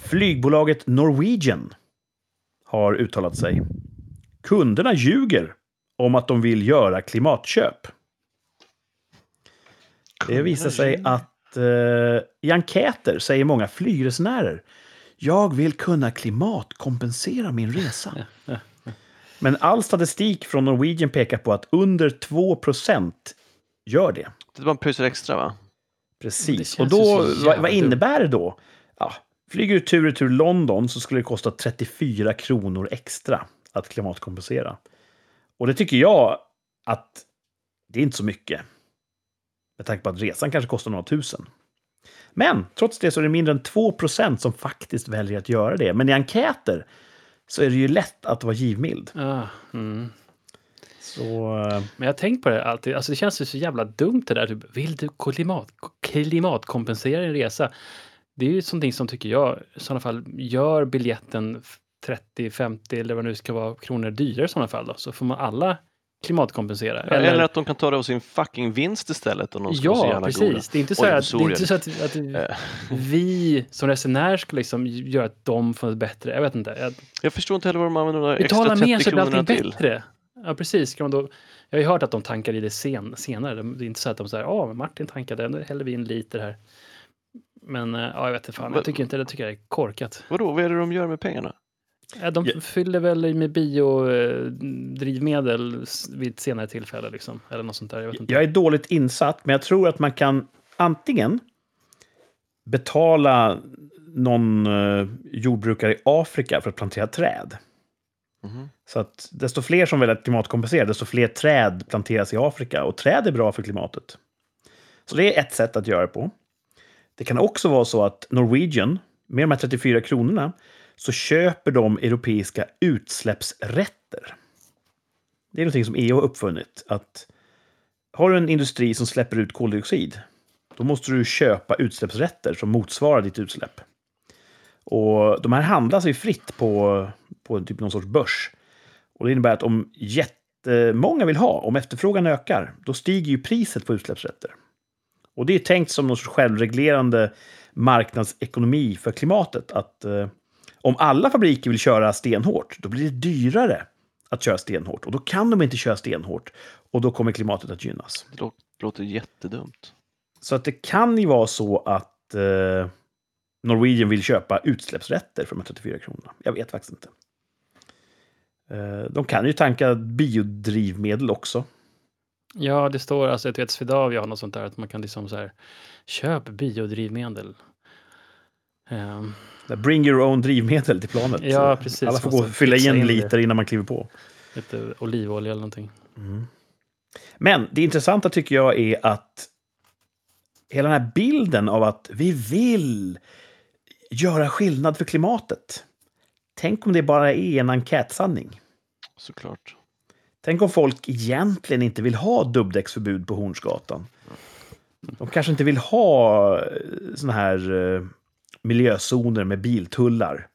Flygbolaget Norwegian har uttalat sig. Kunderna ljuger om att de vill göra klimatköp. Det visar sig att eh, i enkäter säger många flygresenärer jag vill kunna klimatkompensera min resa. Men all statistik från Norwegian pekar på att under 2% gör det. Det var en pyssel extra va? Precis. Och då, vad, vad innebär det då? Ja, flyger du tur och tur London så skulle det kosta 34 kronor extra att klimatkompensera. Och det tycker jag att det är inte så mycket. Med tanke på att resan kanske kostar några tusen. Men trots det så är det mindre än 2% som faktiskt väljer att göra det. Men i enkäter så är det ju lätt att vara givmild. Ah, mm. Så eh, Men jag tänkt på det alltid. Alltså det känns ju så jävla dumt det där. Typ, vill du klimat, klimatkompensera din resa? Det är ju sånting som tycker jag i sådana fall gör biljetten 30, 50 eller vad det nu ska vara kronor dyrare i sådana fall. Då. Så får man alla klimatkompensera. Eller, att de kan ta det av sin fucking vinst istället om de så Ja, jävla precis. goda. Det är inte så, Oj, att, det är inte så att, att Eh, vi som resenär ska liksom göra att de får det bättre. Jag vet inte. Jag, Jag förstår inte heller vad de använder de där extra betala 30 mer så blir kronorna allting till. bättre. Ja, precis. Ska man då, jag har ju hört att de tankar i det sen, senare. Det är inte så att de säger ja, men Martin tankade, nu häller vi en liter här. Men eh, ja, jag vet inte fan. Jag tycker inte det tycker jag är korkat. Vadå, vad är det de gör med pengarna? De fyller väl med biodrivmedel vid ett senare tillfälle liksom. Eller något sånt där. Jag vet inte. Jag är dåligt insatt, men jag tror att man kan antingen betala någon eh, jordbrukare i Afrika för att plantera träd. Mhm. Så att desto fler som väljer att klimatkompensera, desto fler träd planteras i Afrika. Och träd är bra för klimatet. Så det är ett sätt att göra det på. Det kan också vara så att Norwegian, med de här 34 kronorna, så köper de europeiska utsläppsrätter. Det är någonting som EU har uppfunnit. Att har du en industri som släpper ut koldioxid, då måste du köpa utsläppsrätter som motsvarar ditt utsläpp. Och de här handlas ju fritt på, på typ någon sorts börs. Och det innebär att om jättemånga vill ha, om efterfrågan ökar, då stiger ju priset på utsläppsrätter. Och det är tänkt som någon sorts självreglerande marknadsekonomi för klimatet. Att eh, om alla fabriker vill köra stenhårt, då blir det dyrare att köra stenhårt. Och då kan de inte köra stenhårt. Och då kommer klimatet att gynnas. Det lå- låter jättedumt. Så att det kan ju vara så att eh, Norwegian vill köpa utsläppsrätter för de här 34 kronorna. Jag vet faktiskt inte. Eh, de kan ju tanka biodrivmedel också. Ja, det står, alltså jag vet Swedavia har något sånt där att man kan liksom så här, köp biodrivmedel. Ehm, Bring your own drivmedel till planet. Ja, precis. Alla får gå och fylla i en liter innan man kliver på. lite olivolja eller någonting. Men det intressanta tycker jag är att hela den här bilden av att vi vill göra skillnad för klimatet. Tänk om det bara är en enkätsanning. Såklart. Tänk om folk egentligen inte vill ha dubbdäcksförbud på Hornsgatan. De kanske inte vill ha såna här eh, miljözoner med biltullar.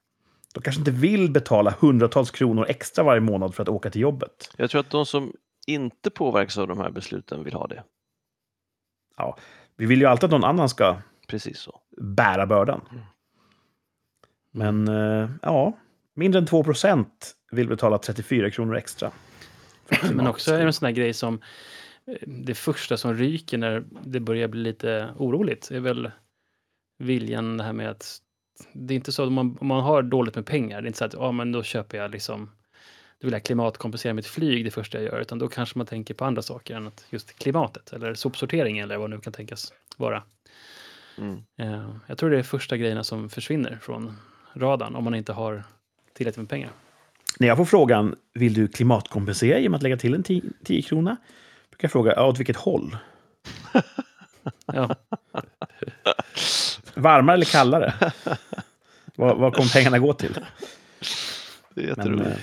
De kanske inte vill betala hundratals kronor extra varje månad för att åka till jobbet. Jag tror att de som inte påverkas av de här besluten vill ha det. Vi vill ju alltid att någon annan ska Precis så. bära bördan. Men eh, ja, mindre än 2% vill betala 34 kronor extra. Men också är det en sån här grej som eh, det första som ryker när det börjar bli lite oroligt är väl viljan det här med att det är inte så att man, om man har dåligt med pengar, det är inte så att ja, men då köper jag liksom då vill jag klimatkompensera mitt flyg det första jag gör, utan då kanske man tänker på andra saker än att just klimatet eller sopsortering eller vad nu kan tänkas vara. Mm. Eh, Jag tror det är första grejerna som försvinner från radarn om man inte har tillräckligt med pengar. När jag får frågan, vill du klimatkompensera genom att lägga till en 10 krona? brukar jag fråga, ja, åt vilket håll? Ja, Varmare eller kallare? vad, vad kommer pengarna gå till? Det är Men, jätteroligt. eh,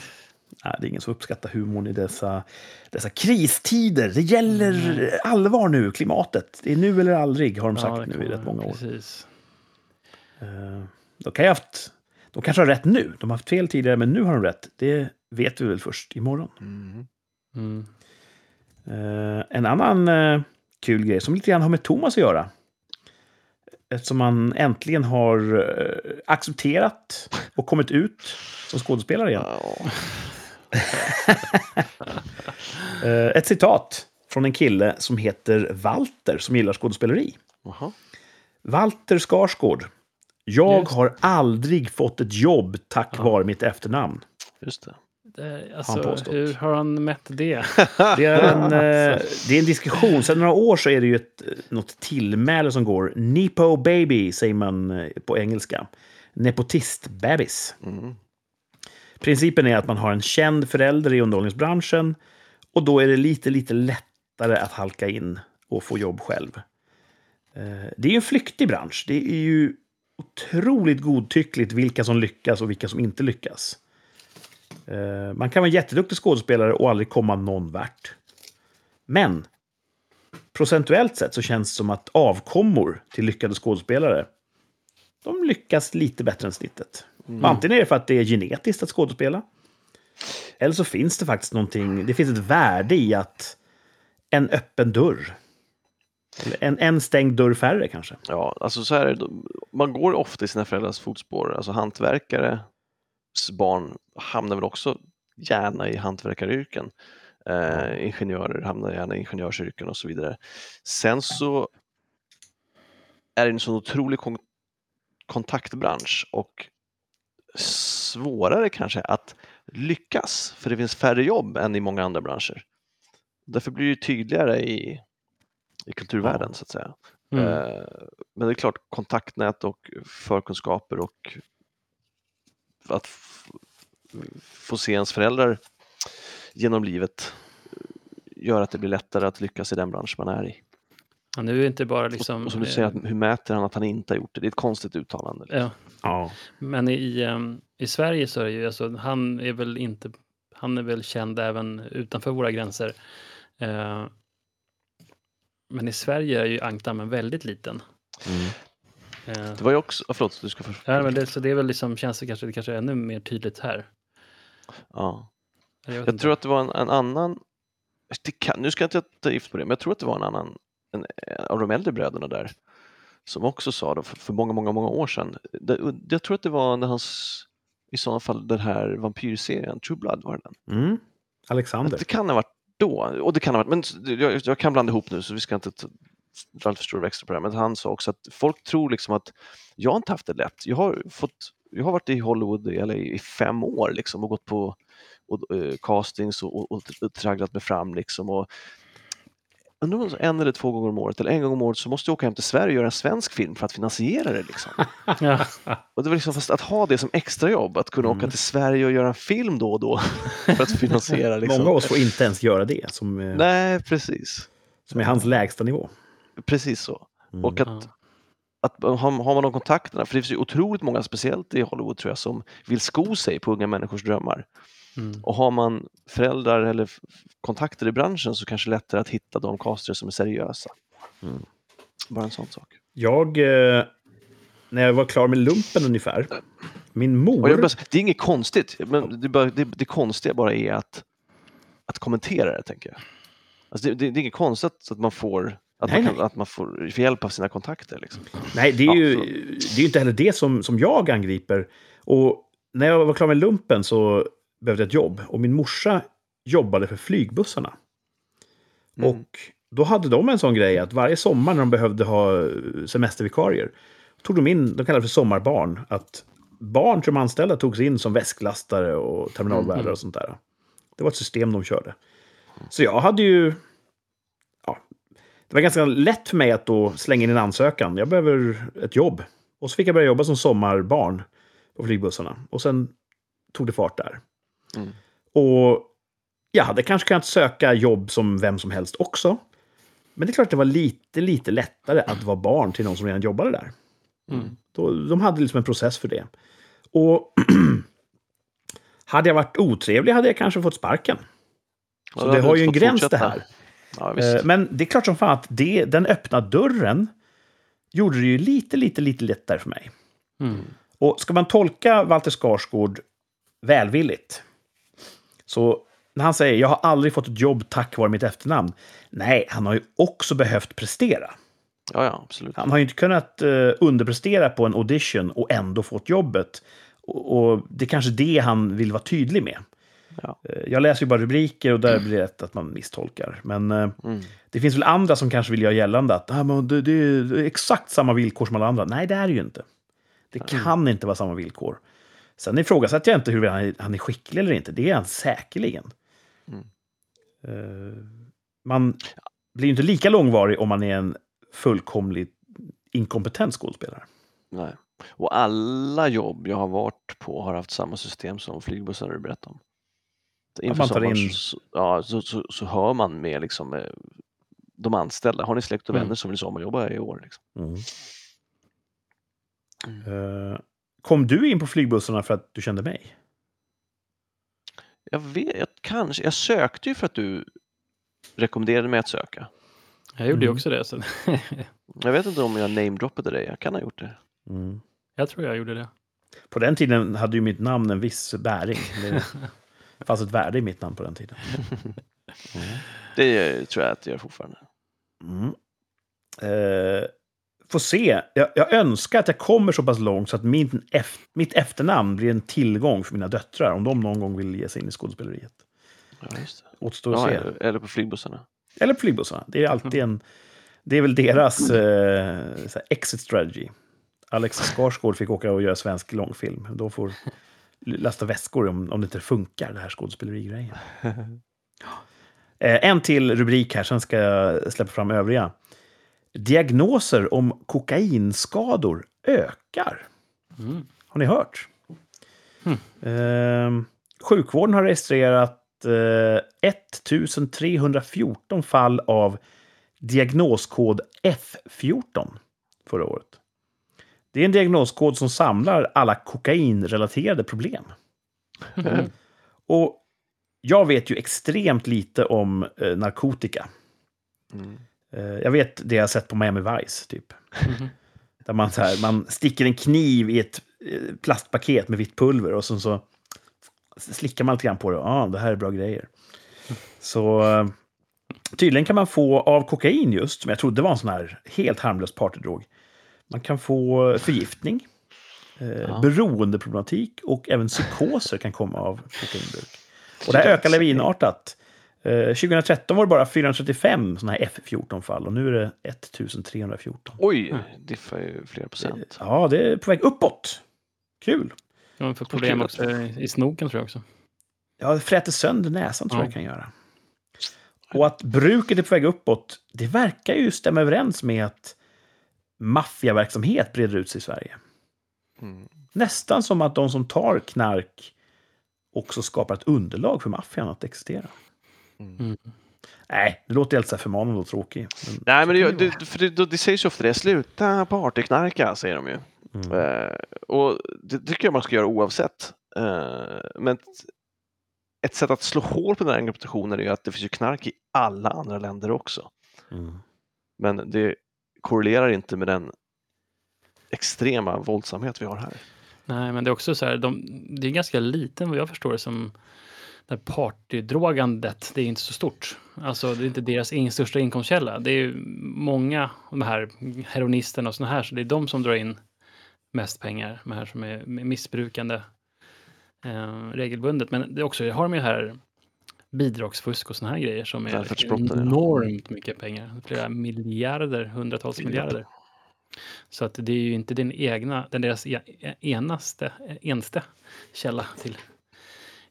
nej, det är ingen som uppskattar humorn i dessa, dessa kristider. Det gäller allvar nu, klimatet. Det är nu eller aldrig, har de sagt ja, nu i rätt många år. Precis. Eh, De, kan ju haft, de kanske har rätt nu. De har haft fel tidigare, men nu har de rätt. Det vet vi väl först imorgon. Mm. Mm. Eh, en annan eh, kul grej som lite grann har med Thomas att göra. Eftersom han äntligen har eh, accepterat och kommit ut som skådespelare igen. Ett citat från en kille som heter Walter som gillar skådespeleri. Jaha. Walter Skarsgård. Jag Just. har aldrig fått ett jobb tack Ja. vare mitt efternamn. Just det. Det, han alltså, påstått. hur har han mätt det? Det är en, eh, det är en diskussion. Sedan några år så är det ju ett, eh, något tillmäle som går. Nepo baby säger man eh, på engelska. Nepotist-bebis. Mm. Principen är att man har en känd förälder i underhållningsbranschen och då är det lite, lite lättare att halka in och få jobb själv. Eh, Det är ju en flyktig bransch. Det är ju otroligt godtyckligt vilka som lyckas och vilka som inte lyckas. Eh, Man kan vara jätteduktig skådespelare och aldrig komma någon vart. Men procentuellt sett så känns det som att avkommor till lyckade skådespelare de lyckas lite bättre än snittet. Antingen är det för att det är genetiskt att skådespela. Eller så finns det faktiskt någonting, det finns ett värde i att en öppen dörr. En, en stängd dörr färre kanske. Ja, alltså så här. Man går ofta i sina föräldrars fotspår. Alltså hantverkares barn hamnar väl också gärna i hantverkaryrken. Eh, ingenjörer hamnar gärna i ingenjörsyrken och så vidare. Sen så är det en sån otrolig kon- kontaktbransch och svårare kanske att lyckas för det finns färre jobb än i många andra branscher. Därför blir det tydligare i, i kulturvärlden så att säga. Mm. Eh, Men det är klart, kontaktnät och förkunskaper och att få se ens föräldrar genom livet eh, gör att det blir lättare att lyckas i den bransch man är i. Ja, nu är det inte bara liksom... Och som du eh, säger, att, hur mäter han att han inte har gjort det? Det är ett konstigt uttalande. liksom. ja, Ja. men i, ehm, i Sverige så är det ju, alltså, han är väl inte, han är väl känd även utanför våra gränser. Men i Sverige är ju ankdammen väldigt liten. Mm. Eh, Det var ju också, ah, förlåt, du ska för... ja, men det, så det är väl liksom, känns det kanske, det kanske är ännu mer tydligt här. ja. Jag, Jag tror att det var en, en annan, det kan, nu ska jag inte ta gift på det, men jag tror att det var en annan en, en av de äldre bröderna där som också sa det för, för många, många, många år sedan. Det, jag tror att det var när hans, i sådana fall den här vampyrserien, True Blood var det den. Mm. Alexander. Det kan ha varit då, och det kan ha varit, men jag, jag kan blanda ihop nu så vi ska inte dra alltför stora växlar på det här, men han sa också att folk tror liksom att jag har inte haft det lätt. Jag har, fått, jag har varit i Hollywood i, eller i fem år liksom, och gått på och, och, castings och, och, och, och tragglat mig fram. Liksom, och, undrar om en eller två gånger om året, eller en gång om året, så måste jag åka hem till Sverige och göra en svensk film för att finansiera det. Liksom. Ja, Och det var liksom, fast att ha det som extrajobb, att kunna åka Mm. till Sverige och göra en film då och då för att finansiera. Liksom. Många av oss får inte ens göra det, som, eh, Nej, precis. som är hans lägsta nivå. Precis så. Mm. Och att, att har, har man de kontakterna, för det finns ju otroligt många, speciellt i Hollywood tror jag, som vill sko sig på unga människors drömmar. Mm. Och har man föräldrar eller kontakter i branschen så kanske det är lättare att hitta de caster som är seriösa. Mm. Bara en sån sak. Jag, eh, när jag var klar med lumpen ungefär, min mor... Bara, det är inget konstigt, men det, bara, det, det konstiga bara är att, att kommentera det, tänker jag. Alltså det, det, det är inget konstigt att man får att, Nej, man, kan, att man får hjälp av sina kontakter. Liksom. Nej, det är Ja, ju det är inte heller det som, som jag angriper. Och när jag var klar med lumpen så behövde ett jobb. Och min morsa jobbade för flygbussarna. Mm. Och då hade de en sån grej att varje sommar när de behövde ha semestervikarier tog de in, de kallade för sommarbarn, att barn till de anställda togs in som väsklastare och terminalvärdar Mhm. och sånt där. Det var ett system de körde. Så jag hade ju... Ja, det var ganska lätt för mig att då slänga in en ansökan. Jag behöver ett jobb. Och så fick jag börja jobba som sommarbarn på flygbussarna. Och sen tog det fart där. Och jag hade kanske kunnat söka jobb som vem som helst också. Men det är klart att det var lite, lite lättare att vara barn till någon som redan jobbade där. Mm. Då, de hade liksom en process för det. Och hade jag varit otrevlig hade jag kanske fått sparken. Ja, Så då det har ju en gräns det fortsätta. här. Ja. Eh, Men det är klart som fan att det, den öppna dörren gjorde det ju lite, lite, lite lättare för mig. Mm. Och ska man tolka Walter Skarsgård välvilligt, så när han säger jag har aldrig fått ett jobb tack vare mitt efternamn. Nej, han har ju också behövt prestera. Ja, ja, absolut. Han har ju inte kunnat eh, underprestera på en audition och ändå fått jobbet. Och, och det är kanske det han vill vara tydlig med. Ja. Eh, jag läser ju bara rubriker och där blir det att man misstolkar. Men eh, Mm. det finns väl andra som kanske vill göra gällande att ah, men det, det är exakt samma villkor som alla andra. Nej, det är det ju inte. Det kan inte vara samma villkor. Sen ifrågasätter jag inte hur han är, han är skicklig eller inte. Det är han säkerligen. Mm. Eh, man blir ju inte lika långvarig om man är en fullkomligt inkompetent skådespelare. Nej. Och alla jobb jag har varit på har haft samma system som flygbussar du berättade om. Inför sommaren in- så, ja, så, så, så hör man med liksom, eh, de anställda. Har ni släkt och vänner Mm. som vill sommarjobba i år? Liksom? Eh, kom du in på flygbussarna för att du kände mig? Jag vet, jag, kanske, jag sökte ju för att du rekommenderade mig att söka. Jag gjorde ju Mm. också det. Så Jag vet inte om jag namedroppade dig, jag kan ha gjort det. jag tror jag gjorde det. På den tiden hade ju mitt namn en viss bäring. Det fanns ett värde i mitt namn på den tiden. Det eh, tror jag att det gör fortfarande. Mm. Eh, får se. Jag, jag önskar att jag kommer så pass långt så att min ef- mitt efternamn blir en tillgång för mina döttrar om de någon gång vill ge sig in i skådespeleriet. Ja, just det. Återstår att Ja, se. eller, på flygbussarna. Eller på flygbussarna. Det är alltid en... Det är väl deras eh, exit strategy. Alex Skarsgård fick åka och göra svensk långfilm. De får lasta väskor om, om det inte funkar, det här skådespelerigrejen. Eh, en till rubrik här, sen ska jag släppa fram övriga. Diagnoser om kokainskador ökar. Mm. Har ni hört? Eh, sjukvården har registrerat eh, 1314 fall av diagnoskod F14 förra året. Det är en diagnoskod som samlar alla kokainrelaterade problem. Mm. Och jag vet ju extremt lite om eh, narkotika. Mm. Eh, jag vet det jag sett på Miami Vice, typ. Mhm. Där man, så här, man sticker en kniv i ett eh, plastpaket med vitt pulver och sen så slickar man lite grann på det. Ja, ah, det här är bra grejer. Så eh, tydligen kan man få av kokain just, som jag trodde var en sån här helt harmlös partydrog. Man kan få förgiftning, eh, Ja. beroendeproblematik och även psykoser kan komma av kokainbruk. Och det här ökar lavinartat. Eh, 2013 var det bara 435 sådana här F14-fall och nu är det 1314. Oj, diffar ju flera procent. Ja, det är på väg uppåt. Kul! Ja, för problem också i snoken tror jag också. Ja, det fräter sönder näsan tror Ja. jag kan göra. Och att bruket är på väg uppåt, det verkar ju stämma överens med att maffiaverksamhet breder ut sig i Sverige. Mm. Nästan som att de som tar knark också skapar ett underlag för maffian att existera. Mm. Nej, det låter helt så förmanande och tråkigt. Men... Nej, men det, det, för det, det sägs ju ofta det, sluta partyknarka, säger de ju. Mm. Eh, och det tycker jag man ska göra oavsett. Eh, men ett, ett sätt att slå hål på den här reputationen är ju att det finns ju knark i alla andra länder också. Mm. Men det korrelerar inte med den extrema våldsamhet vi har här. Nej, men det är också så här, de, det är ganska liten vad jag förstår det som det här partydrogandet, det är inte så stort. Alltså det är inte deras in, största inkomstkälla. Det är många, de här heroinisterna och såna här, så det är de som drar in mest pengar, de här som är missbrukande eh, regelbundet. Men det är också, har de ju här bidragsfusk och såna här grejer som är enormt mycket pengar. Flera miljarder, hundratals miljarder. Så att det är ju inte din egna, den deras e- enaste, enste källa till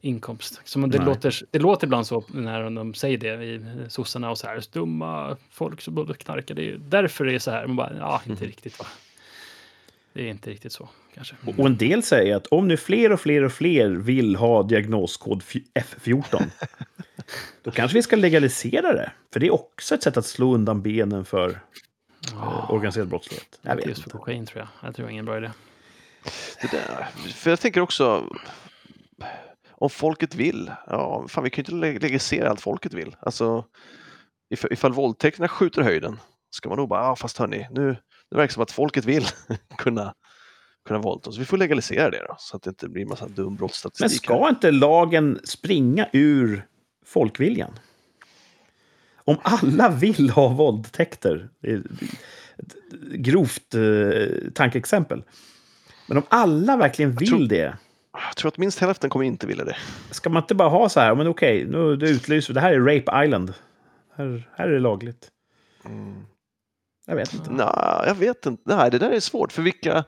inkomst. Som det, Nej. låter, det låter ibland så när de säger det i sossarna och så här, dumma folk som både knarkar. Det är ju därför det är så här. Man bara, ja, inte riktigt va. Det är inte riktigt så kanske. Och och en del säger att om nu fler och fler och fler vill ha diagnoskod fj- F14, då kanske vi ska legalisera det. För det är också ett sätt att slå undan benen för eh, organiserad brottslighet. Jag vet just för inte. kokain tror jag. Jag tror det är ingen bra idé. Det där. För jag tänker också, om folket vill, ja, fan vi kan ju inte leg- legalisera allt folket vill. Alltså, if, ifall våldtäkterna skjuter höjden, ska man då bara, ah, fast hörni, nu det verkar som att folket vill kunna, kunna våldta, så vi får legalisera det då, så att det inte blir massa dum Men brottsstatistik. här. ska inte lagen springa ur folkviljan? Om alla vill ha våldtäkter, ett grovt eh, tankeexempel. Men om alla verkligen vill tror- det, Jag tror att minst hälften kommer inte vilja det. ska man inte bara ha så här, men okej, nu det utlyser vi, det här är Rape Island. Här, här är det lagligt. Mm. Jag vet inte. Nej, jag vet inte. Nej, det där är svårt. För vilka...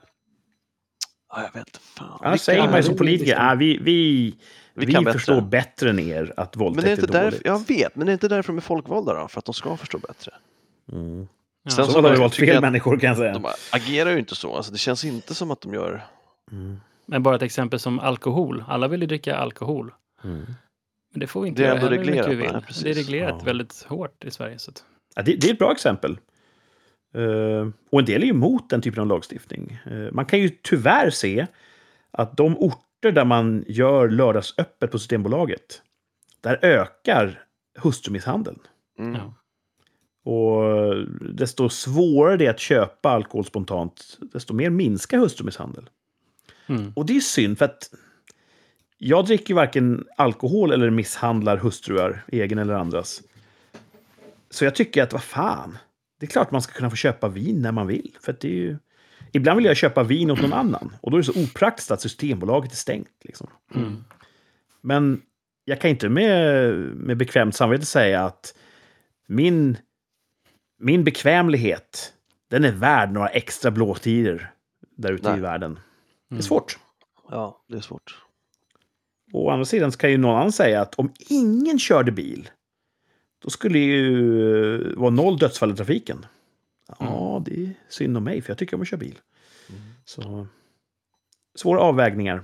Ja, jag vet inte. Fan. Annars säger man ju som är politiker, ah, vi, vi, Vi vi, kan bättre." förstår bättre än er att Men våldtäkt det är är, inte dåligt. därför, jag vet, men det är inte därför de är folkvalda då, för att de ska förstå bättre. Mm. Ja. Sen Så så har vi jag valt fel människor kan jag säga. De agerar ju inte så, alltså det känns inte som att de gör... Mm. Men bara ett exempel som alkohol. Alla vill ju dricka alkohol. Mm. Men det får vi inte Det är göra vi reglerat, vill. nej, det är reglerat Ja. väldigt hårt i Sverige. Så att, Ja, det, det är ett bra exempel. Eh, och en del är ju emot den typen av lagstiftning. Eh, man kan ju tyvärr se att de orter där man gör lördagsöppet på Systembolaget, där ökar hustrumisshandeln. Mm. ja. Och desto svårare det är att köpa alkohol spontant, desto mer minskar hustrumisshandel. Mm. Och det är synd, för att jag dricker varken alkohol eller misshandlar hustruar, egen eller andras. Så jag tycker att, vad fan, det är klart man ska kunna få köpa vin när man vill. För det är ju... Ibland vill jag köpa vin åt någon annan. Och då är det så opraktiskt att Systembolaget är stängt. Liksom. Mm. Men jag kan inte med, med bekvämt samvete säga att min, min bekvämlighet, den är värd några extra blåtider där ute i världen. Det är Mm. svårt. Ja, det är svårt. Å andra sidan så kan ju någon annan säga att om ingen körde bil, då skulle det ju vara noll dödsfall i trafiken. Ja, det är synd om mig, för jag tycker om att köra bil. Så svåra avvägningar.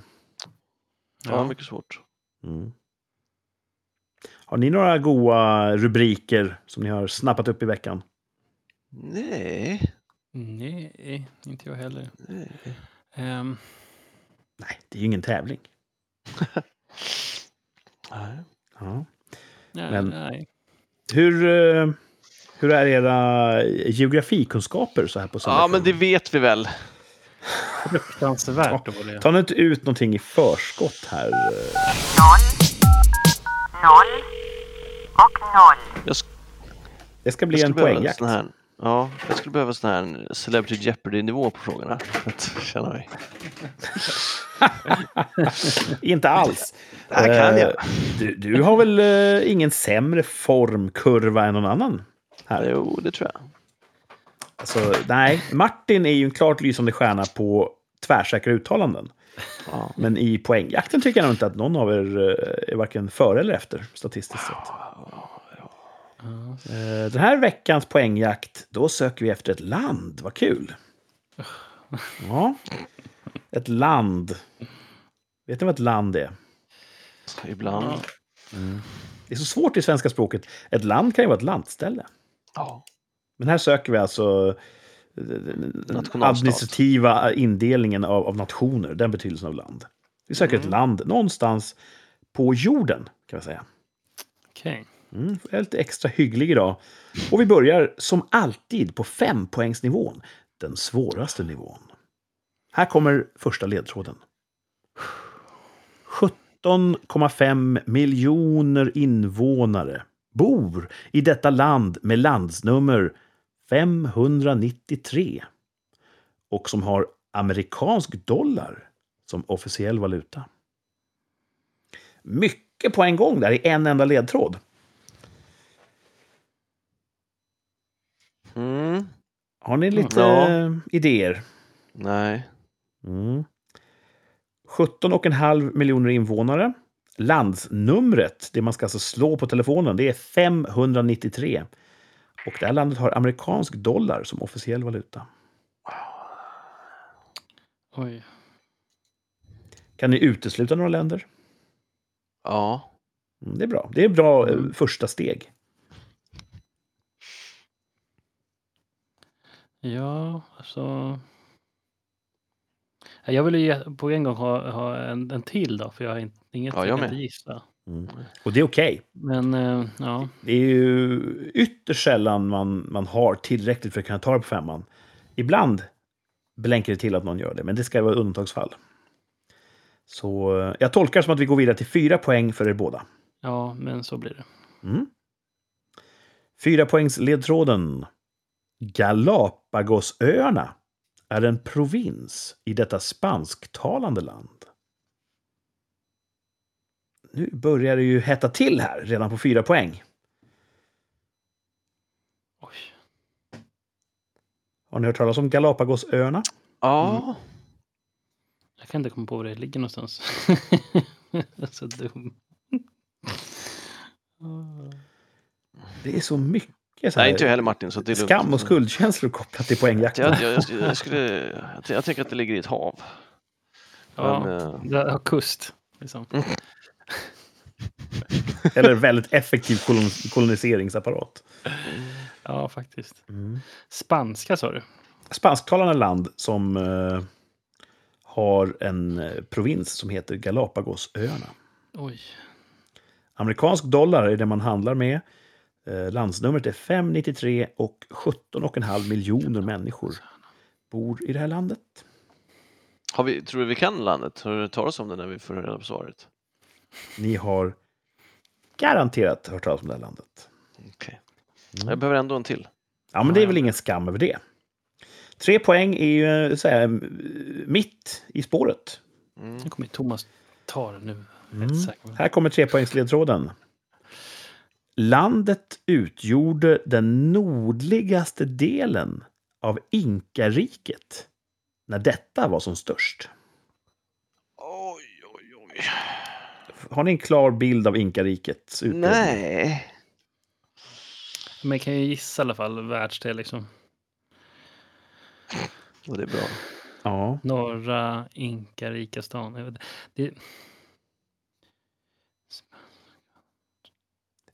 Ja, Ja. mycket svårt. Mm. Har ni några goa rubriker som ni har snappat upp i veckan? Nej, Nej, inte jag heller. nej. Ehm, Nej, det är ju ingen tävling. nej. Ja. nej, Men- nej. Hur, eh, hur är era geografikunskaper så här på Ja, men det vet vi väl. Fruktansvärt dåliga. Ta nu inte ut någonting i förskott här. eh. Noll, noll och noll. Jag, sk- Det ska bli jag behöva en poängjakt. Ja, jag skulle behöva sån här Celebrity Jeopardy-nivå på frågorna. För att känna mig. Inte alls. Det här kan Eh, jag. Du, du har väl eh, ingen sämre formkurva än någon annan? Här. Jo, det tror jag. Alltså, nej, Martin är ju en klart lysande stjärna på tvärsäkra uttalanden. Ja. Men i poängjakten tycker jag nog inte att någon av er eh, är varken före eller efter, statistiskt sett. Eh, Den här veckans poängjakt, då söker vi efter ett land. Vad kul! Ja, ett land. Vet ni vad ett land är? Ibland. Det är så svårt i svenska språket. Ett land kan ju vara ett landställe. Ja. Men här söker vi alltså eh, den administrativa indelningen av, av nationer, den betydelsen av land. Vi söker ett land någonstans på jorden, kan vi säga. Okej. Mm, jag är lite extra hygglig idag. Och vi börjar som alltid på fempoängsnivån, den svåraste nivån. Här kommer första ledtråden. 17,5 miljoner invånare bor i detta land med landsnummer 593 och som har amerikansk dollar som officiell valuta? Mycket på en gång där i en enda ledtråd. Har ni lite Ja. eh, idéer? Nej. Mm. 17,5 miljoner invånare. Landsnumret, det man ska alltså slå på telefonen, det är 593. Och det här landet har amerikansk dollar som officiell valuta. Oj. Kan ni utesluta några länder? Ja. Mm, det är bra. Det är bra eh, Mm. första steg. Ja, alltså... Ja, Jag vill ju på en gång ha, ha en, en till då, för jag har in- inget Ja, jag kan inte gissa. Mm. Och det är okej. Men eh, ja, Det är ju ytterst sällan man, man har tillräckligt för att kunna ta det på femman. Ibland blänker det till att någon gör det, men det ska vara undantagsfall. Så eh, jag tolkar som att vi går vidare till fyra poäng för er båda. ja, men så blir det. Mm. Fyra poängs ledtråden. Galapagosöarna är en provins i detta spansktalande land. Nu börjar det ju hetta till här, redan på fyra poäng. Oj. Har ni hört talas om Galapagosöarna? Ja. Jag kan inte komma på var det ligger någonstans. Jag är så dum. Det är så mycket så Nej, inte jag heller Martin. Så det är lugnt. skam och skuldkänslor kopplat till poängjakten. Jag, jag, jag, jag, skulle, jag, jag tänker att det ligger i ett hav. Ja, Men, eh, det har kust. Liksom. Eller väldigt effektiv kolon- koloniseringsapparat. Ja, faktiskt. Mm. Spanska sa du? Spansktalande land som eh, har en eh, provins som heter Galapagosöarna. Oj. Amerikansk dollar är det man handlar med. Eh, landsnumret är 593 och 17,5 miljoner människor bor i det här landet. har vi, tror du vi kan landet? Har du talat om det när vi får reda på svaret? Ni har garanterat hört talas om det här landet. Okej. Mm. Jag behöver ändå en till. Ja, men det är väl ingen skam över det. Tre poäng är ju så här, mitt i spåret. Mm. Nu kommer Thomas ta det nu. Mm. Här kommer trepoängsledtråden. Landet utgjorde den nordligaste delen av Inkariket när detta var som störst. Oj, oj, oj. Har ni en klar bild av Inkarikets utbredning? Nej. Men kan ju gissa i alla fall världsdel liksom. Och det är bra. Ja. Norra Inkarika stan. Jag vet- Det,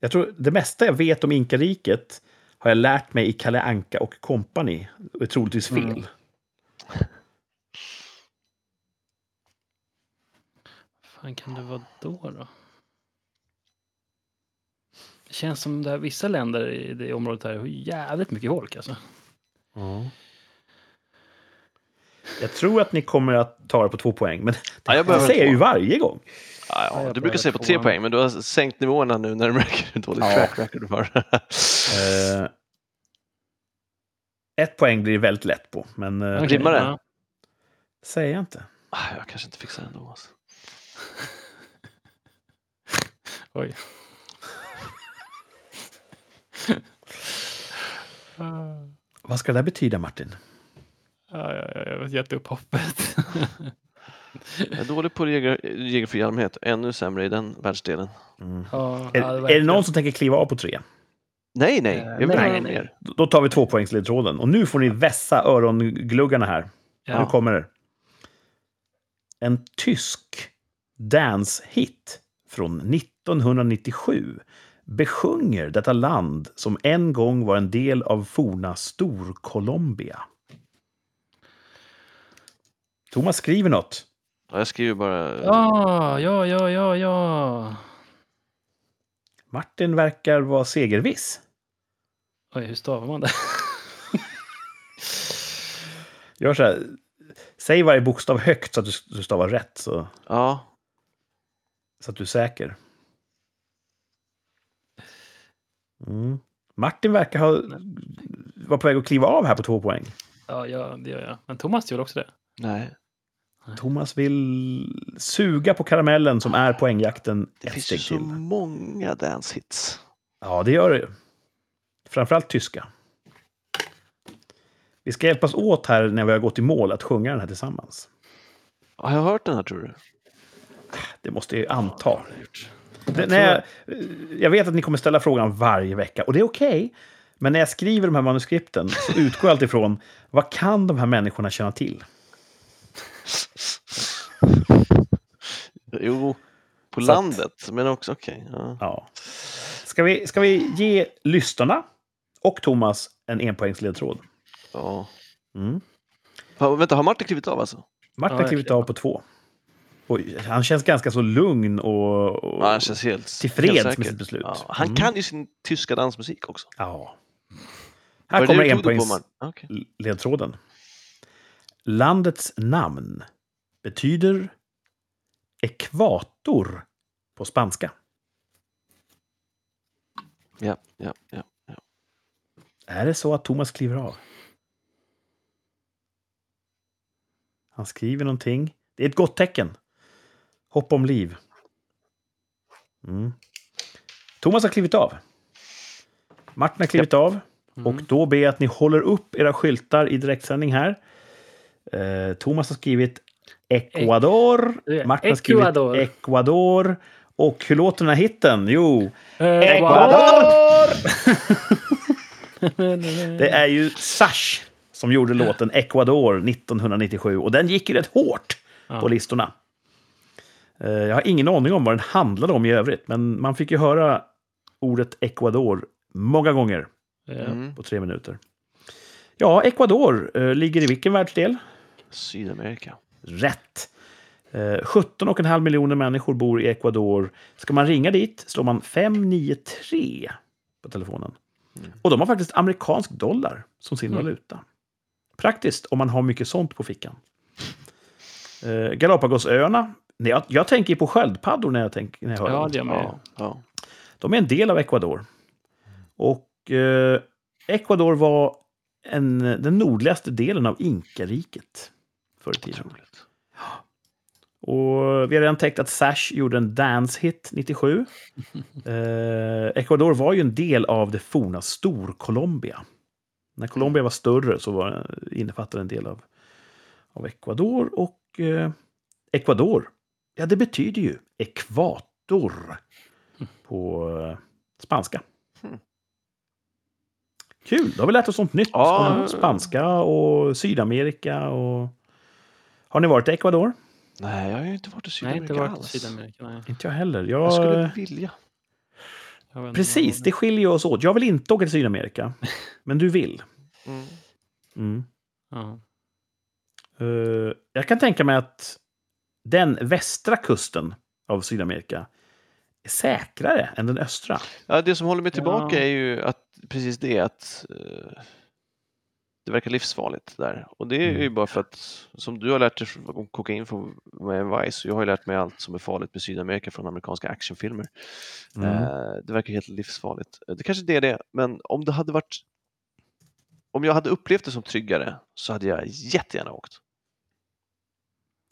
Jag tror det mesta jag vet om Inkariket har jag lärt mig i Kalle Anka och Company. Och är troligtvis fel. Mm. fan kan det vara då då? Det känns som det här, vissa länder i det området här har jävligt mycket folk alltså. Ja. Jag tror att ni kommer att ta det på två poäng, men Ja, jag det säger jag ju varje gång. Ja, jag du brukar säga på tre poäng, men du har sänkt nivåerna nu när du märker hur dåligt Ja. track record du har. Eh, ett poäng blir väldigt lätt på, men Okej, rimmar det? säger jag inte. Ah, jag kanske inte fixar det ändå. Alltså. Oj. Vad ska det betyda, Martin? Ja, ja, ja, jag har gett upp hoppet. Jag är dålig på geografi i allmänhet, ännu sämre i den världsdelen. Mm. ja, Är, är det någon som tänker kliva av på tre? Nej, nej, Eh, jag vill nej, nej, nej. mer. Då tar vi två poängsledtråden. Och nu får ni vässa örongluggarna här. Nu Ja. kommer det. En tysk dance-hit från 1997 besjunger detta land som en gång var en del av forna Storcolombia. Thomas skriver något. Ja, jag skriver bara... Ja, ja, ja, ja, ja. Martin verkar vara segerviss. Oj, hur stavar man det? Gör så här. Säg varje bokstav högt så att du du stavar rätt, så, Ja, så att du är säker. Mm. Martin verkar ha, vara på väg att kliva av här på två poäng. Ja, ja, det gör jag. Men Thomas gör också det. Nej. Thomas vill suga på karamellen som är poängjakten Det ett finns ju steg så till. många dance hits. Ja, det gör det ju. Framförallt tyska. Vi ska hjälpas åt här när vi har gått i mål att sjunga den här tillsammans. Har jag hört den här tror du? Det måste jag ju anta. Det, när jag, jag vet att ni kommer ställa frågan varje vecka och det är okej. men när jag skriver de här manuskripten så utgår jag alltid ifrån vad kan de här människorna känna till? Jo, på Så att- landet. Men också, okej. ja. Ja. Ska, vi, ska vi ge lyssnarna och Thomas en enpoängsledtråd? ja. Mm. Ha, vänta, har Martin klivit av alltså? Martin Ja, har klivit jag- av på två. Oj, han känns ganska så lugn och, och Ja, han känns helt tillfreds helt med sitt beslut. Ja, han Mm. kan ju sin tyska dansmusik också. Ja. Var Här det kommer enpoängsledtråden. Okej. Landets namn betyder ekvator på spanska. Ja, ja, ja. Är det så att Thomas kliver av? Han skriver någonting. Det är ett gott tecken. Hopp om liv. Mm. Thomas har klivit av. Martin har klivit av. Och då ber jag att ni håller upp era skyltar i direktsändning här. Eh, Thomas har skrivit Ecuador. Eh, Martin har skrivit Ecuador. Ecuador. Och hur låter den här hitten? Jo, Ecuador! Det är ju Sash som gjorde låten Ecuador 1997 och den gick ju rätt hårt på listorna. Eh, Jag har ingen aning om vad den handlade om i övrigt, men man fick ju höra ordet Ecuador många gånger. Mm. på tre minuter. Ja, Ecuador eh, ligger i vilken världsdel? Sydamerika. Rätt. Eh, 17,5 miljoner människor bor i Ecuador. Ska man ringa dit slår man 593 på telefonen. Och de har faktiskt amerikansk dollar som sin Mm. valuta. Praktiskt om man har mycket sånt på fickan. Eh, Galapagosöarna. Nej, Jag, jag tänker på sköldpaddor när jag, tänker, när jag hör Ja, det. Ja, ja. De är en del av Ecuador. Och eh, Ecuador var en, den nordligaste delen av Inkariket förr i tiden. Och vi har redan täckt att Sash gjorde en dance-hit 97. Eh, Ecuador var ju en del av det forna Storcolombia. När Colombia var större så var, innefattade en del av, av Ecuador. Och eh, Ecuador, ja det betyder ju ekvator på eh, spanska. Hmm. Kul, då har vi lärt oss något nytt Ja. om spanska och Sydamerika. Och... Har ni varit i Ecuador? Nej, jag har inte varit i Nej, Sydamerika inte varit i alls. Sydamerika. Nej. Inte jag heller. Jag Jag, skulle vilja. Jag Precis, det skiljer oss åt. Jag vill inte åka till Sydamerika, men du vill. Mm. Mm. Ja. Eh, jag kan tänka mig att den västra kusten av Sydamerika säkrare än den östra. Ja, det som håller mig tillbaka Ja. är ju att precis det att eh, det verkar livsfarligt där. Och det är ju Mm. bara för att, som du har lärt dig om kokain från med Vice, jag har ju lärt mig allt som är farligt med Sydamerika från amerikanska actionfilmer. Mm. Eh, det verkar helt livsfarligt. Eh, Det kanske det är det, men om det hade varit om jag hade upplevt det som tryggare så hade jag jättegärna åkt.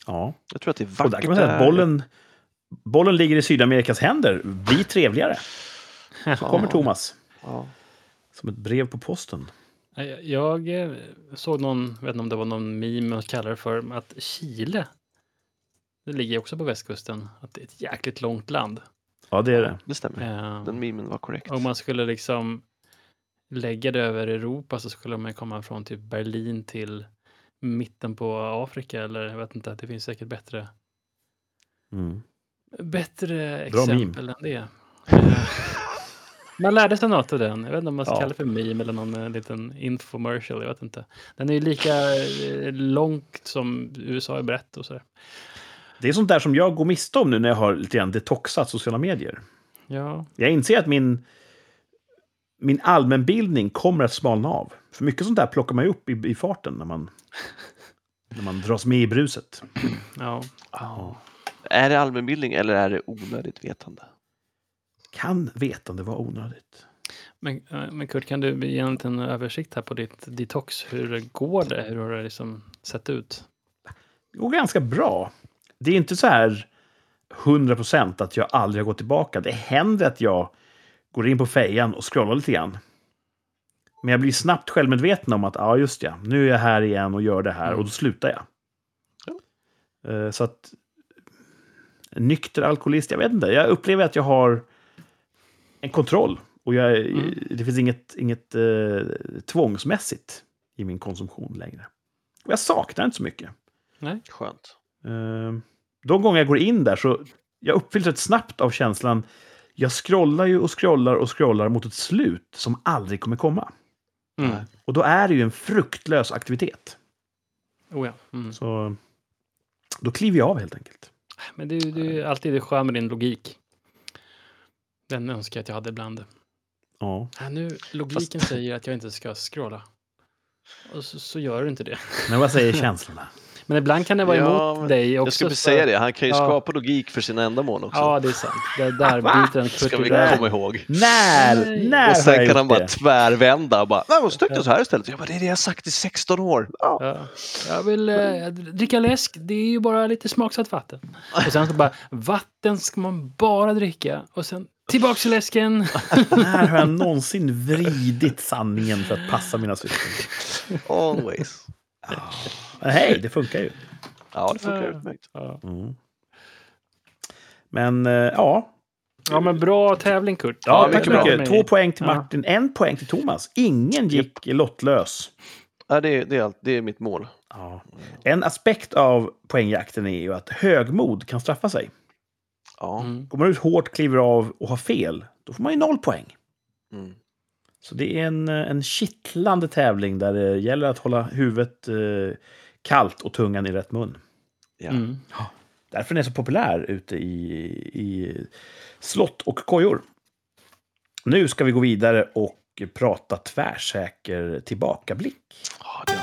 Ja. Jag tror att det är Och vackert där kan man säga att där. bollen, bollen ligger i Sydamerikas händer. Bli trevligare. Så kommer. Thomas. Som ett brev på posten. Jag, eh, såg någon, vet inte om det var någon meme man kallar det för, att Chile, det ligger också på västkusten, att det är ett jäkligt långt land. Ja, det är det. Det stämmer. Eh, Den memen var korrekt. Om man skulle liksom lägga det över Europa så skulle man komma från typ Berlin till mitten på Afrika eller jag vet inte, det finns säkert bättre, Mm. Bättre exempel än det. Eh, Man lärde sig något av den. Jag vet inte om man ska Ja. kalla det för meme eller någon eh, liten infomercial. Jag vet inte. Den är ju lika eh, långt som USA är brett och sådär. Det är sånt där som jag går miste om nu när jag har lite grann detoxat sociala medier. Ja, Jag inser att min, min allmänbildning kommer att smalna av. För mycket sånt där plockar man ju upp i, i farten när man, när man dras med i bruset. ja. Ja. Är det allmänbildning eller är det onödigt vetande? Kan vetande vara onödigt? Men, eh, men Kurt, kan du ge en liten översikt här på ditt detox? Hur går det? Hur har det liksom sett ut? Det går ganska bra. Det är inte så här 100% att jag aldrig har gått tillbaka. Det händer att jag går in på fejan och scrollar lite grann. Men jag blir snabbt självmedveten om att ja, just ja, nu är jag här igen och gör det här och då slutar jag. Eh, Så att nykter alkoholist, jag vet inte. Jag upplever att jag har en kontroll. Och jag, det finns inget, inget eh, tvångsmässigt i min konsumtion längre. Och jag saknar inte så mycket. Nej. Skönt. Eh, de gånger jag går in där så jag uppfylls rätt snabbt av känslan jag scrollar ju och scrollar och scrollar mot ett slut som aldrig kommer komma. Mm. Och då är det ju en fruktlös aktivitet. Oh ja. Mm. Så då kliver jag av helt enkelt. Men det, är det är alltid det sköna med din logik. Den önskar jag att jag hade ibland. Ja. Ja, nu, logiken säger att jag inte ska scrolla. Och så, så gör du inte det. Men vad säger känslorna? Men ibland kan det vara Ja, emot dig också. Jag skulle för- säga det, han kan ju Ja. skapa logik för sina ändamål också. Ja, det är sant. Det där biter en ska vi komma ihåg. När? När Och sen kan han bara det? tvärvända och bara, nej men så tyckte jag så här istället. Jag bara, det är det jag sagt i 16 år. Ja. Ja. Jag vill eh, dricka läsk, det är ju bara lite smaksatt vatten. Och sen så bara, vatten ska man bara dricka. Och sen tillbaks till läsken. När har jag någonsin vridit sanningen för att passa mina syften? Always. Men hej, det funkar ju. Ja, det funkar utmärkt. Mm. Men eh, ja, ja, men bra tävling Kurt. ja tack så mycket. Två poäng till Ja. Martin, en poäng till Thomas. Ingen gick lottlös. Ja, det, är, det, är allt, det är mitt mål. Ja. En aspekt av poängjakten är ju att högmod kan straffa sig. Ja. Mm. Går man ut hårt, kliver av och har fel, då får man ju noll poäng. Mm. Så det är en, eh, en kittlande tävling där det gäller att hålla huvudet eh, kallt och tungan i rätt mun. Ja. Mm. Därför den är så populär ute i, i slott och kojor. Nu ska vi gå vidare och prata tvärsäker tillbakablick. Ja, alltså.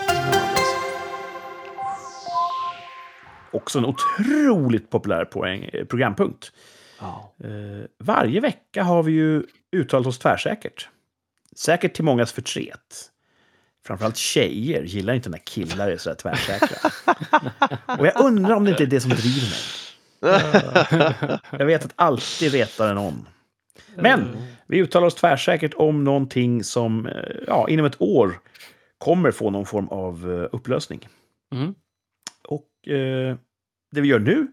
Också en otroligt populär poäng, eh, programpunkt. Ja. Eh, varje vecka har vi ju uttalat oss tvärsäkert. Säkert till mångas förtret. Framförallt tjejer gillar inte när killar är sådär tvärsäkra. Och jag undrar om det inte är det som driver mig. Jag vet att alltid retar om. Men vi uttalar oss tvärsäkert om någonting som eh, ja, inom ett år kommer få någon form av eh, upplösning. Mm. Och eh, det vi gör nu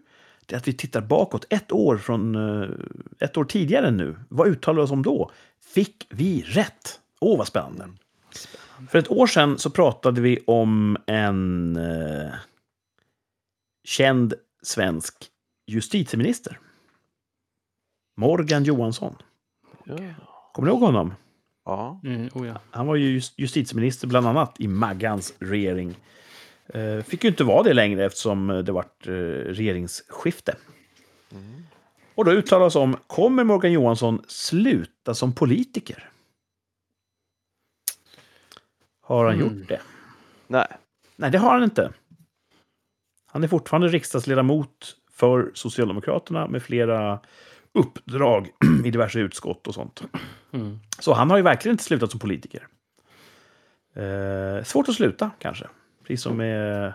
det är att vi tittar bakåt ett år från eh, ett år tidigare än nu. Vad uttalar vi oss om då? Fick vi rätt? Åh, vad spännande. För ett år sedan så pratade vi om en eh, känd svensk justitieminister. Morgan Johansson. Ja. Kommer ni ihåg honom? Ja. Mm. Oh, ja. Han var ju just- justitieminister bland annat i Maggans regering. Eh, Fick ju inte vara det längre eftersom det vart eh, regeringsskifte. Och då uttalas om, kommer Morgan Johansson sluta som politiker? Har han Mm. gjort det? Nej. Nej, det har han inte. Han är fortfarande riksdagsledamot för Socialdemokraterna med flera uppdrag i diverse utskott och sånt. Mm. Så han har ju verkligen inte slutat som politiker. Eh, svårt att sluta, kanske. Precis som med eh,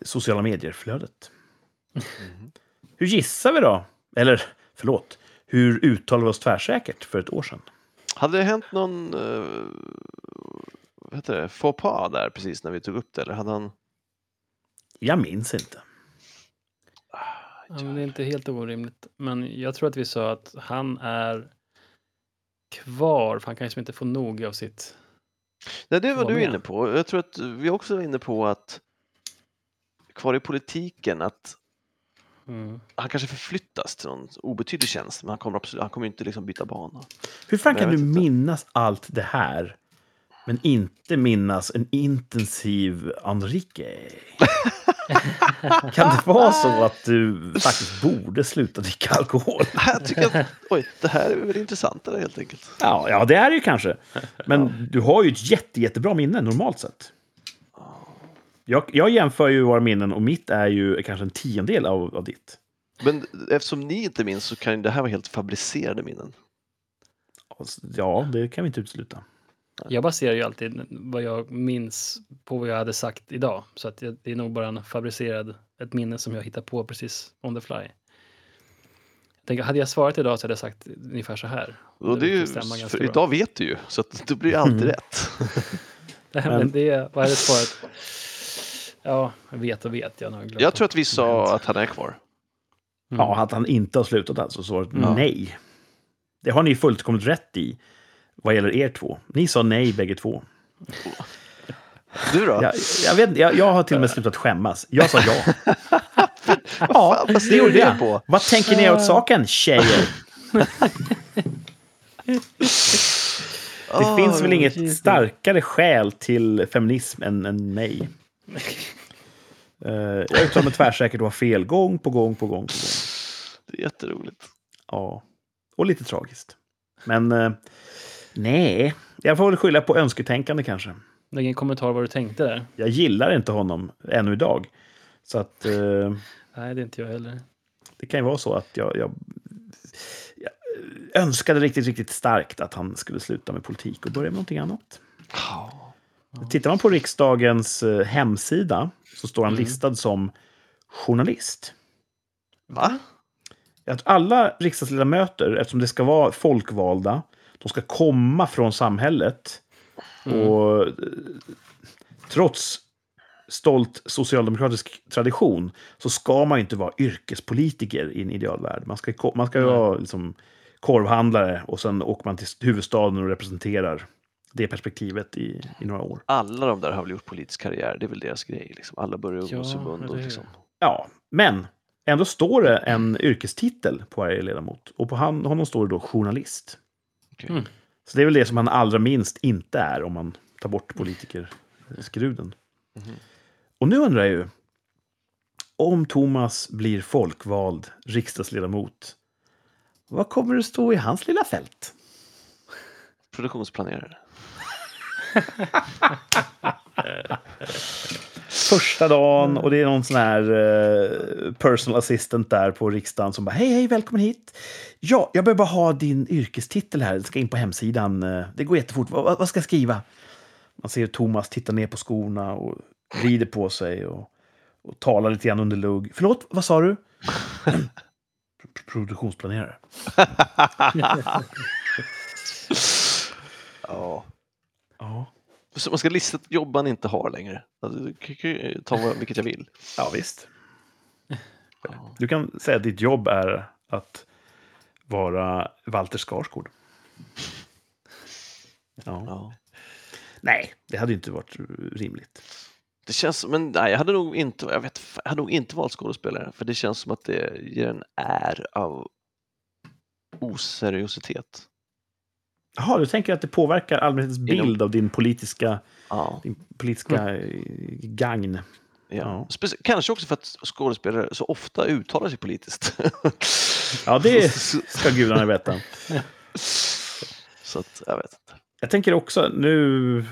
sociala medier-flödet. Hur gissar vi då? Eller, förlåt. Hur uttalar vi oss tvärsäkert för ett år sedan? Hade det hänt någon uh, vad heter det, faux pas där precis när vi tog upp det? Eller hade han... Jag minns inte. Ja, men det är inte helt orimligt. Men jag tror att vi sa att han är kvar, för han kan liksom inte få nog av sitt... Nej, det var Vad du med? inne på. Jag tror att vi också var inne på att kvar i politiken att Mm. han kanske förflyttas till någon obetydlig tjänst, men han kommer, absolut, han kommer inte liksom byta bana. Hur fan Men kan du inte. minnas allt det här men inte minnas en intensiv Enrique? kan det vara så att du faktiskt borde sluta dricka alkohol? Jag tycker att, oj, det här är väl intressantare helt enkelt. Ja, ja, det är det ju kanske. Men du har ju ett jätte, jättebra minne normalt sett. Jag, jag jämför ju våra minnen och mitt är ju kanske en tiondel av, av ditt. Men eftersom ni inte minns så kan det här vara helt fabricerade minnen. Ja, det kan vi inte utesluta. Jag baserar ju alltid vad jag minns på vad jag hade sagt idag. Så att det är nog bara en fabricerad, ett minne som jag hittar på precis on the fly. Jag tänker, hade jag svarat idag så hade jag sagt ungefär så här. Och det är ju, för bra. idag vet du ju, så att det blir ju alltid Mm. rätt. Nej, men det, vad hade jag svarat? Ja, vet och vet. Jag, Jag tror att vi sa att han är kvar. Mm. Ja, att han inte har slutat alltså. Svaret Mm. nej. Det har ni fullkomligt rätt i vad gäller er två. Ni sa nej bägge två. Du då? Jag, jag, vet, jag, jag har till och med slutat skämmas. Jag sa ja. ja, vad det gjorde jag. på? Vad tänker ni åt saken, tjejer? Det Ah, finns väl inget Jesus. starkare skäl till feminism än, än nej. Eh, jag uttalar mig tvärsäkert och har fel gång på gång på gång på gång. Det är jätteroligt. Ja, och lite tragiskt. Men eh, nej, jag får väl skylla på önsketänkande kanske. Lägg ingen kommentar vad du tänkte där. Jag gillar inte honom ännu idag. Så att eh, Nej, det är inte jag heller. det kan ju vara så att jag, jag, jag önskade riktigt, riktigt starkt att han skulle sluta med politik och börja med någonting annat. Tittar man på riksdagens eh, hemsida så står han Mm. listad som journalist. Va? Att alla riksdagsledamöter, eftersom det ska vara folkvalda, de ska komma från samhället. Mm. Och eh, trots stolt socialdemokratisk tradition så ska man inte vara yrkespolitiker i en idealvärld. Man ska, man ska Nej. vara liksom korvhandlare och sen åker man till huvudstaden och representerar det perspektivet i, i några år. Alla de där har väl gjort politisk karriär, det är väl deras grej. Liksom. Alla börjar i Ja, ungdomsförbund. och hur? liksom. Ja, men ändå står det en yrkestitel på varje ledamot. Och på han, honom står det då journalist. Okej. Mm. Så det är väl det som han allra minst inte är om man tar bort politikerskruden. Mhm. Och nu undrar jag ju, om Thomas blir folkvald riksdagsledamot, vad kommer det stå i hans lilla fält? Produktionsplanerare. Första dagen och det är någon sån här eh, personal assistant där på riksdagen som bara hej, hej, välkommen hit. Ja, jag behöver bara ha din yrkestitel här. Den ska in på hemsidan. Eh, Det går jättefort. Vad, vad ska jag skriva? Man ser Thomas titta ner på skorna och vrider på sig och, och talar lite grann under lugg. Förlåt, vad sa du? Pro- Produktionsplanerare. Ja. Ja. Man ska lista ett jobb man inte har längre. Alltså, ta vilket jag vill. ja, visst. Du kan säga att ditt jobb är att vara Walter Skarsgård. Ja. Ja. Nej, det hade inte varit rimligt. Det känns, men nej, jag hade nog inte, jag vet, jag hade nog inte valt skådespelare för det känns som att det ger en är av oseriositet. Jaha, du tänker att det påverkar allmänhetens bild Inom- av din politiska, Ja, din politiska eh, gagn? ja. Ja. Kanske också för att skådespelare så ofta uttalar sig politiskt. Ja, det ska gudarna veta. så att, jag vet inte. Jag tänker också nu...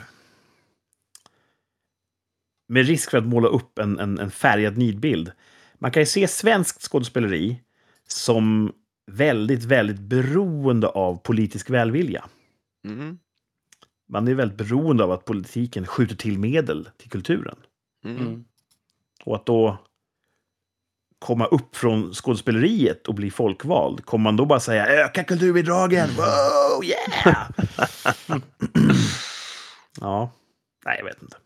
Med risk för att måla upp en, en, en färgad nidbild. Man kan ju se svenskt skådespeleri som väldigt, väldigt beroende av politisk välvilja. Mm. Man är väldigt beroende av att politiken skjuter till medel till kulturen. Mm. Mm. Och att då komma upp från skådespeleriet och bli folkvald, kommer man då bara säga öka kulturbidragen, wow, yeah! ja, nej, jag vet inte.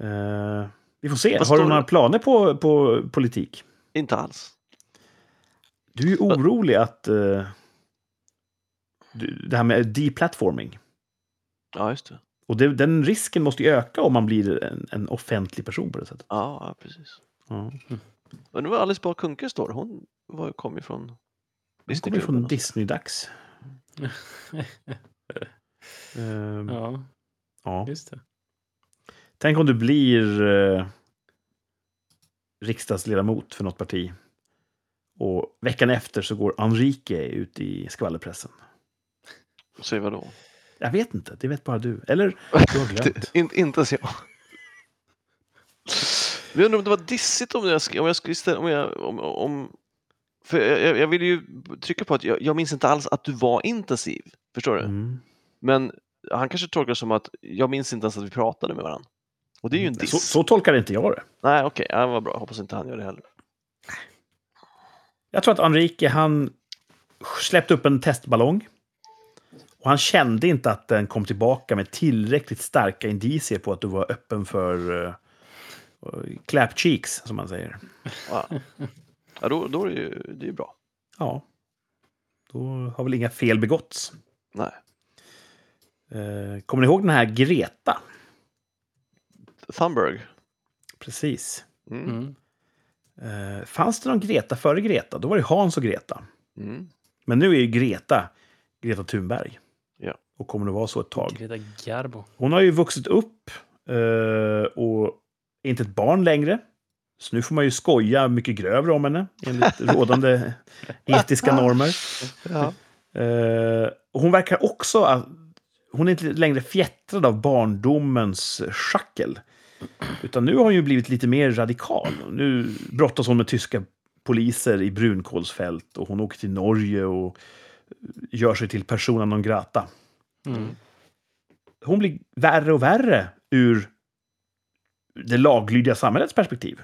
Eh, vi får se. Vad Har du några planer på, på politik? Inte alls. Du är ju orolig att du- det här med deplatforming. Ja, just det. Och det, den risken måste ju öka om man blir en, en offentlig person på det sättet. Ja, ja precis. Ja. Men det var Alice Bah Kuhnke står Hon var, kom ju från Det kommer ju från Disneyklubben. Disney-dags. Ehm, Ja, ja. just det. Tänk om du blir eh, riksdagsledamot för något parti. Och veckan efter så går Enrique ut i skvallerpressen. Säg vadå? Jag vet inte, det vet bara du. Eller du har glömt. In, inte ens jag. Jag undrar om det var dissigt om jag, om jag skulle ställa, om jag, om, om för jag, jag- vill ju trycka på att jag, jag minns inte alls att du var intensiv. Förstår du? Mm. Men han kanske tolkar det som att jag minns inte ens att vi pratade med varandra. Och det är ju en diss. Så, så tolkar inte jag det. Nej, okej, ja, vad bra. Hoppas inte han gör det heller. Jag tror att Enrique, han släppte upp en testballong. Och han kände inte att den kom tillbaka med tillräckligt starka indicier på att du var öppen för uh, clap cheeks, som man säger. Ja, ja då, då är det ju det är bra. Ja. Då har väl inga fel begåtts. Nej. Eh, kommer ni ihåg den här Greta? Thunberg. Precis. Mm. Mm. Eh, fanns det någon Greta före Greta? Då var det Hans och Greta. Mm. Men nu är ju Greta Greta Thunberg. Ja. Och kommer att vara så ett tag. Greta Garbo. Hon har ju vuxit upp eh, och är inte ett barn längre. Så nu får man ju skoja mycket grövre om henne enligt rådande etiska normer. Ja. Eh, och hon verkar också... att- Hon är inte längre fjättrad av barndomens schackel. Utan nu har hon ju blivit lite mer radikal. Nu brottas hon med tyska poliser i brunkolsfält och hon åker till Norge och gör sig till persona non grata. Mm. Hon blir värre och värre ur det laglydiga samhällets perspektiv.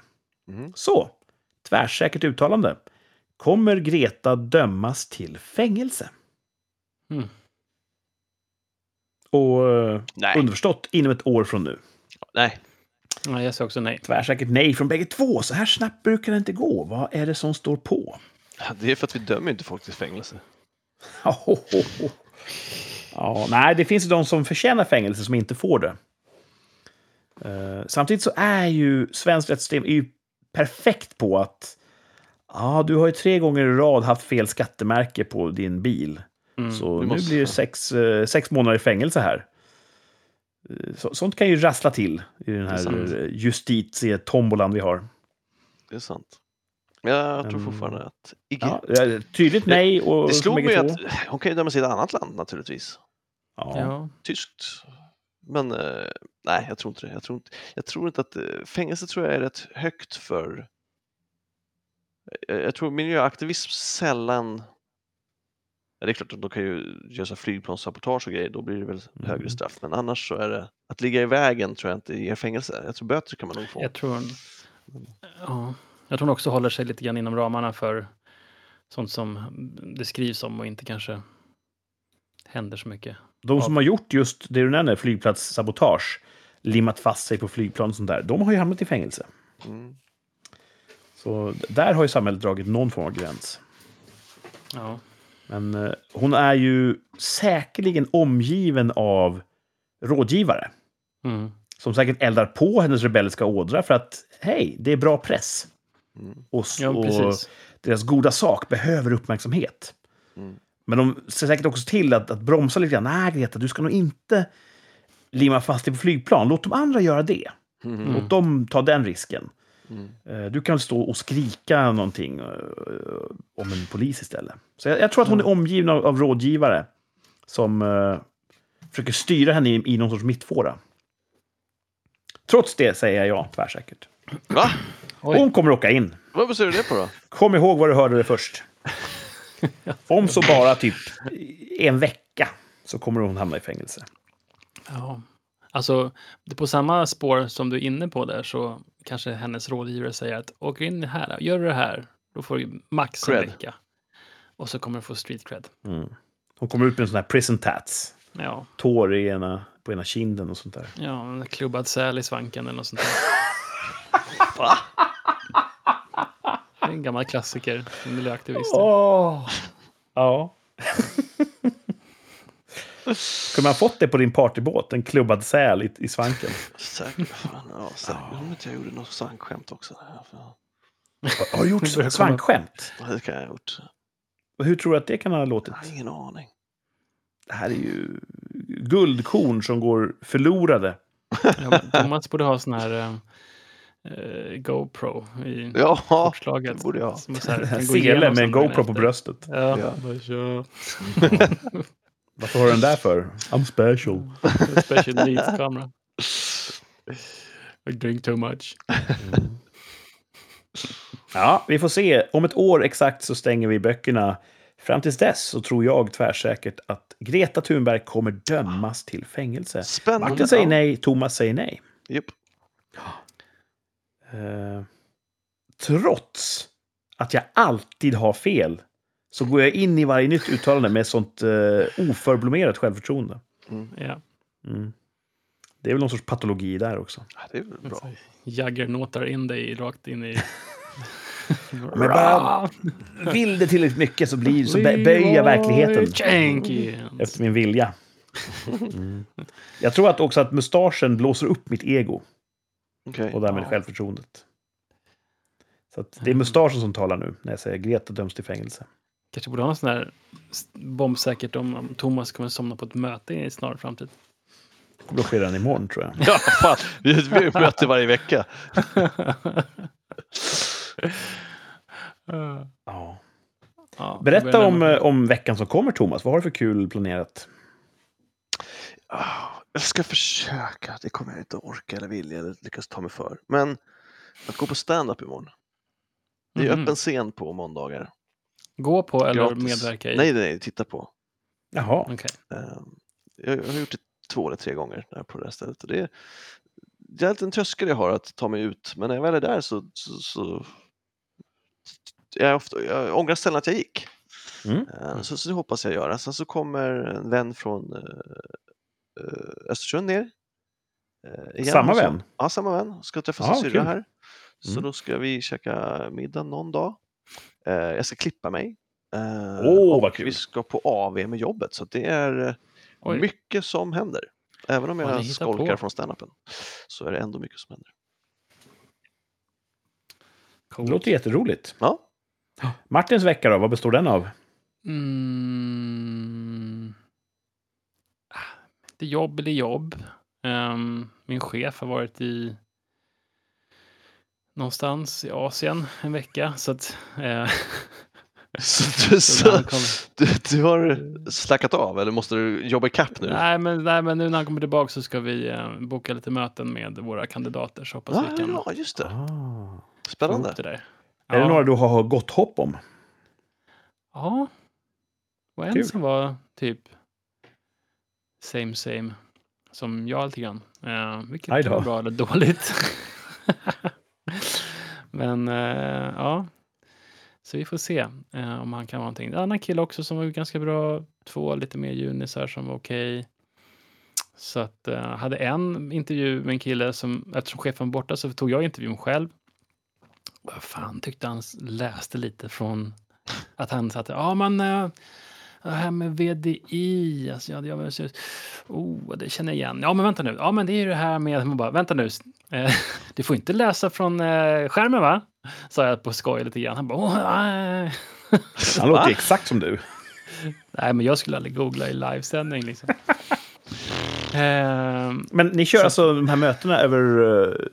Mm. Så, tvärsäkert uttalande. Kommer Greta dömas till fängelse? Mm. Och eh, Nej. underförstått inom ett år från nu. Nej. Ja, jag säger också nej. Tvärsäkert nej från bägge två. Så här snabbt brukar det inte gå. Vad är det som står på? Det är för att vi dömer inte folk till fängelse. ja, nej, det finns ju de som förtjänar fängelse som inte får det. Eh, samtidigt så är ju svenskt rättssystem är ju perfekt på att ja, du har ju tre gånger i rad haft fel skattemärke på din bil. Mm. Så nu måste- blir det sex, eh, sex månader i fängelse här. Eh, Så, sånt kan ju rassla till i den är här eh, justitietombolan vi har. Det är sant. Jag tror Mm. fortfarande att... Icke. Ja, tydligt nej och det slog mig att hon kan ju dömas i ett annat land naturligtvis. Ja. Ja. Tyskt. Men eh, nej, jag tror inte det. Jag tror inte, jag tror inte att fängelse tror jag är rätt högt för... Jag, jag tror miljöaktivism sällan... Ja, det är klart att de kan ju göra flygplanssabotage och grejer, då blir det väl Mm. högre straff. Men annars så är det... Att ligga i vägen tror jag inte ger fängelse. Jag tror böter kan man nog få. Jag tror, ja, jag tror hon också håller sig lite grann inom ramarna för sånt som det skrivs om och inte kanske händer så mycket. De som har gjort just det du nämner, flygplatssabotage, limmat fast sig på flygplan och sånt där, de har ju hamnat i fängelse. Mm. Så där har ju samhället dragit någon form av gräns. Ja, Men eh, hon är ju säkerligen omgiven av rådgivare mm. som säkert eldar på hennes rebelliska ådra för att hej, det är bra press. Mm. Och, s- ja och deras goda sak behöver uppmärksamhet. Mm. Men de ser säkert också till att, att bromsa lite grann. Nej, Greta, du ska nog inte limma fast dig på flygplan. Låt de andra göra det. Mm. Låt dem ta den risken. Mm. Eh, Du kan stå och skrika någonting eh, om en polis istället. Så jag, jag tror att hon är omgiven av, av rådgivare som eh, försöker styra henne i, i någon sorts mittfåra. Trots det säger jag ja, tvärsäkert. Va? Oj. Hon kommer åka in. Vad baserar du det på då? Kom ihåg vad du hörde det först. Om så bara typ en vecka så kommer hon hamna i fängelse. Ja. Alltså, på samma spår som du är inne på där så kanske hennes rådgivare säger att åk in här, gör du det här, då får du max en Cred. vecka. Och så kommer du få street cred. Mm. Hon kommer ut med en sån här prison tats. Ja, Tår i ena, på ena kinden och sånt där. ja en klubbad säl i svanken eller något sånt där. Det är en gammal klassiker, miljöaktivist. Åh! Ja. Kunde man fått det på din partybåt? En klubbad säl i, i svanken? Säkert. Fan, ja, säkert. Om inte jag gjorde något svankskämt också. Ja, Har du gjort svankskämt? Det kan jag ha gjort. Och hur tror du att det kan ha låtit? Jag har ingen aning. Det här är ju guldkorn som går förlorade. Ja, Thomas borde ha sån här eh, eh, GoPro i Ja, kortslaget. det borde jag ha. Som så här, Sele med en GoPro på bröstet. Ja, Ja. Varför har du den där för? I'm special. Special needs-kamera. I drink too much. Ja, vi får se. Om ett år exakt så stänger vi böckerna Fram tills dess så tror jag tvärsäkert att Greta Thunberg kommer dömas till fängelse. Spännande. Martin säger nej, Thomas säger nej. Japp. Eh, trots att jag alltid har fel så går jag in i varje nytt uttalande med sånt eh, oförblommerat självförtroende. Ja. Mm. Det är väl någon sorts patologi där också. Ja, det är väl bra. Jaggernotar in dig rakt in i... Men bara vill det tillräckligt mycket så, blir, så bö- böjer jag verkligheten efter min vilja. Mm. Jag tror att också att mustaschen blåser upp mitt ego Okej. och därmed Ja. självförtroendet. Så att det är mustaschen som talar nu när jag säger Greta döms till fängelse. Kanske borde ha en sån här bombsäkert om, om Thomas kommer somna på ett möte i snar framtid. Det kommer att ske redan imorgon tror jag. Ja, fan. Vi har ju möte varje vecka. Ja. Ja, Berätta om, eh, om veckan som kommer, Thomas. Vad har du för kul planerat? Ah, Jag ska försöka. Det kommer jag inte orka eller vilja eller lyckas ta mig för. Men att gå på stand-up imorgon. Det är Mhm. öppen scen på måndagar. Gå på eller Gratis. medverka i? Nej, nej, titta på. Jaha. Okej. Ehm, Jag har gjort det två eller tre gånger där på det här stället. Och det, är, det är alltid en tröskel jag har att ta mig ut, men när jag väl är där så, så, så jag, ofta, jag ångrar sällan att jag gick. Mm. Ehm, Så, så det hoppas jag göra. Sen så kommer en vän från eh, eh, Östersund ner. eh, igen Samma vän? Ja, samma vän. Ska träffa sin syrra här. Så Mm. då ska vi käka middag någon dag. Eh, jag ska klippa mig. Eh, Åh, och vad kul. Vi ska på AV med jobbet, så det är eh, Oj. mycket som händer. Även om jag skolkar på. från standupen så är det ändå mycket som händer. Det Coolt. låter jätteroligt. Ja, Martins vecka då, vad består den av? Mm. Ah, Det är jobb eller jobb. Ehm, min chef har varit i någonstans i Asien en vecka. Så att, eh, så, du, så du, du har slackat av eller måste du jobba ikapp nu? nej, men, nej, men nu när han kommer tillbaka så ska vi eh, boka lite möten med våra kandidater. Så hoppas Ja, vi kan ja, just det. Ah. Spännande. det där. Är det Ja. några du har gott hopp om? Ja. Och en Kul. som var typ same same som jag lite grann. Eh, vilket vara bra eller dåligt. Men eh, ja, så vi får se eh, om han kan vara någonting. En annan kille också som var ganska bra. Två lite mer junisar som var okej. Så att eh, hade en intervju med en kille som, eftersom chefen var borta så tog jag intervjun själv. Vad fan tyckte han läste lite från att han satt ja men eh, det här med VDI, alltså, ja, jag, oh, det känner jag igen. Ja men vänta nu, ja men det är ju det här med, man bara, vänta nu, eh, du får inte läsa från eh, skärmen va? Sa jag på skoj lite grann. Han bara, åh, nej. Han låter exakt som du. nej men jag skulle aldrig googla i livesändning liksom. Ehm, Men ni kör Så- alltså de här mötena över,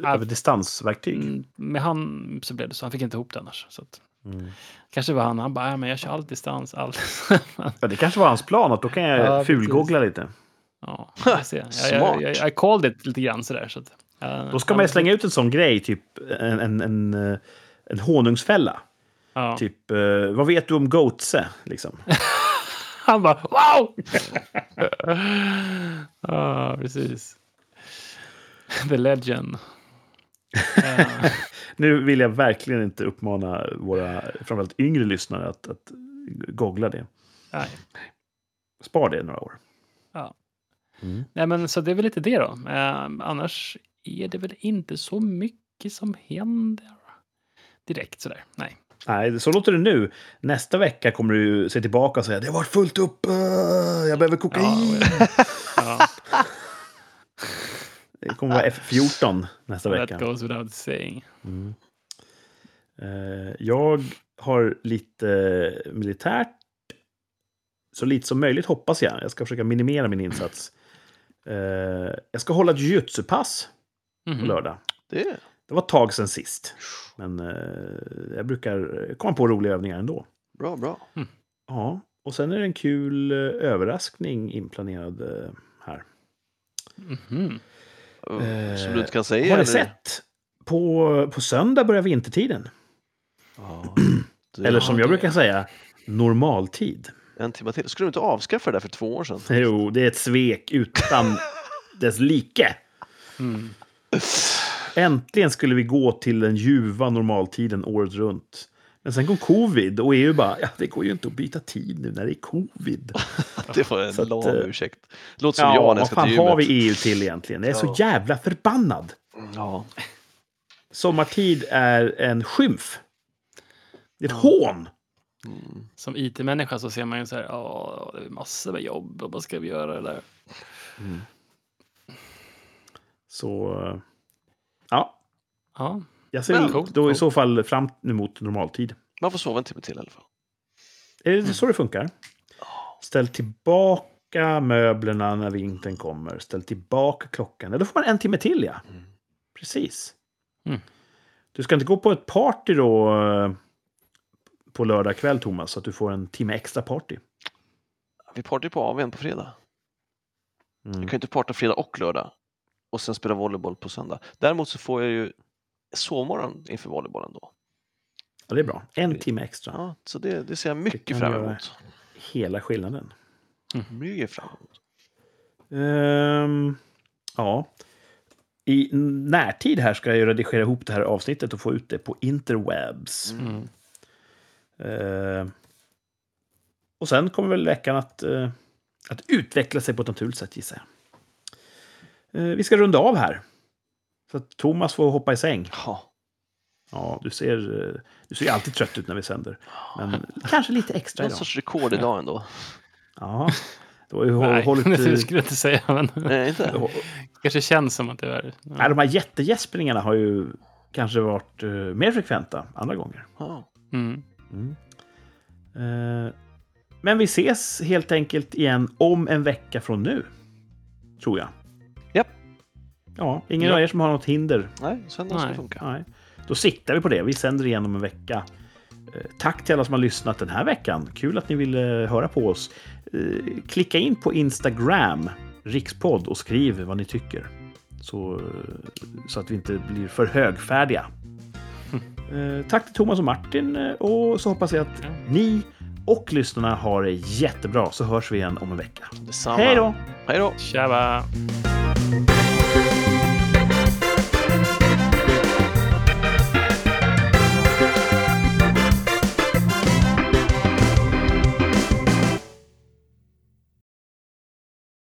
Ja. över distansverktyg? mm, med han så blev det så, han fick inte ihop det annars. Så att, Mm. kanske var han, han bara, ja, men jag kör allt distans, allt. Ja, det kanske var hans plan, att då kan jag Ja, fulgoogla lite. ja. Jag, jag, jag, jag called it lite grann sådär. Så att, eh, Då ska man ju slänga ut en sån grej, typ en, en, en, eh, en honungsfälla. Ja. Typ, eh, vad vet du om Goatse? Liksom. Han bara wow! Ja, precis. The legend. Nu vill jag verkligen inte uppmana våra framförallt yngre lyssnare att, att googla det. nej. Spar det några år. Ja. Mm. nej, men så det är väl lite det då. Eh, annars är det väl inte så mycket som händer direkt sådär. Nej. Nej, så låter det nu. Nästa vecka kommer du se tillbaka och säga det har varit fullt upp, eh, jag behöver kokain. Ja, Det kommer vara F14 nästa that vecka. goes without saying. Mm. Eh, jag har lite militärt. Så lite som möjligt hoppas jag. Jag ska försöka minimera min insats. Eh, jag ska hålla ett jujutsu-pass på Mhm. lördag. Det, Det var ett tag sedan sist. Men eh, jag brukar komma på roliga övningar ändå. bra, bra. Ja, och sen är det en kul eh, överraskning inplanerad eh, här. Mhm. Uh, som Eh, du inte kan säga? Har ni sett? På, på söndag börjar vintertiden. Ja, Eller som jag det- brukar säga, normaltid. En timme till. Skulle du inte avskaffa det där för två år sedan? Jo, det är ett svek utan dess like. Mm. Äntligen skulle vi gå till den ljuva normaltiden året runt. Men sen kom covid och EU bara, ja, det går ju inte att byta tid nu när det är covid. Det var en Så att, lång eh, ursäkt. Låter som jag Ja, när jag vad ska fan till har gymmet. vi EU till egentligen? Jag är så Ja. jävla förbannad. Ja, Sommartid är en skymf. Det är ett hån. Som IT-människa så ser man ju så här, ja, det är massor med jobb och vad ska vi göra det där? Så, eh, ja. Ja, Jag ser Men, då i coolt. så fall fram emot normaltid. man får sova en timme till i alla fall. Är det så det funkar? Ställ tillbaka möblerna när vintern kommer. Ställ tillbaka klockan. Ja, då får man en timme till, ja. Precis. Mm. Du ska inte gå på ett party då eh, på lördag kväll, Thomas, så att du får en timme extra party. Vi partyr på AWn på fredag. Mm. Jag kan ju inte parta fredag och lördag och sen spela volleyboll på söndag. Däremot så får jag ju sovmorgon inför volleybollen då. Ja, det är bra. En timme extra. Ja, så det, det ser jag mycket fram emot. Hela skillnaden. Mycket fram emot. Ehm, ja. I närtid här ska jag redigera ihop det här avsnittet och få ut det på interwebs. mm. Ehm, och sen kommer väl veckan att, eh, att utveckla sig på ett naturligt sätt gissar jag. Eh, vi ska runda av här. Så att Thomas får hoppa i säng. Ja, Ja, du ser, eh, du ser ju alltid trött ut när vi sänder. Men kanske lite extra någon idag. sorts rekord idag ändå. Ja, du har ju Nej, hållit... det eh, skulle jag inte säga. Men Nej, inte? kanske känns som att det är... Nej, Ja. de här jättegäspningarna har ju kanske varit eh, mer frekventa andra gånger. Mm. Eh, men vi ses helt enkelt igen om en vecka från nu. Tror jag. Ja, ingen Ja. av er som har något hinder. Nej, söndag ska funka. Nej. Då siktar vi på det. Vi sänder igen om en vecka. Eh, Tack till alla som har lyssnat den här veckan. Kul att ni ville höra på oss. Eh, Klicka in på Instagram, rikspodd, och skriv vad ni tycker. Så, eh, så att vi inte blir för högfärdiga. Tack till Thomas och Martin och så hoppas jag att ni och lyssnarna har det jättebra så hörs vi igen om en vecka. Detsamma. Hej då! Hej då! Tjaba!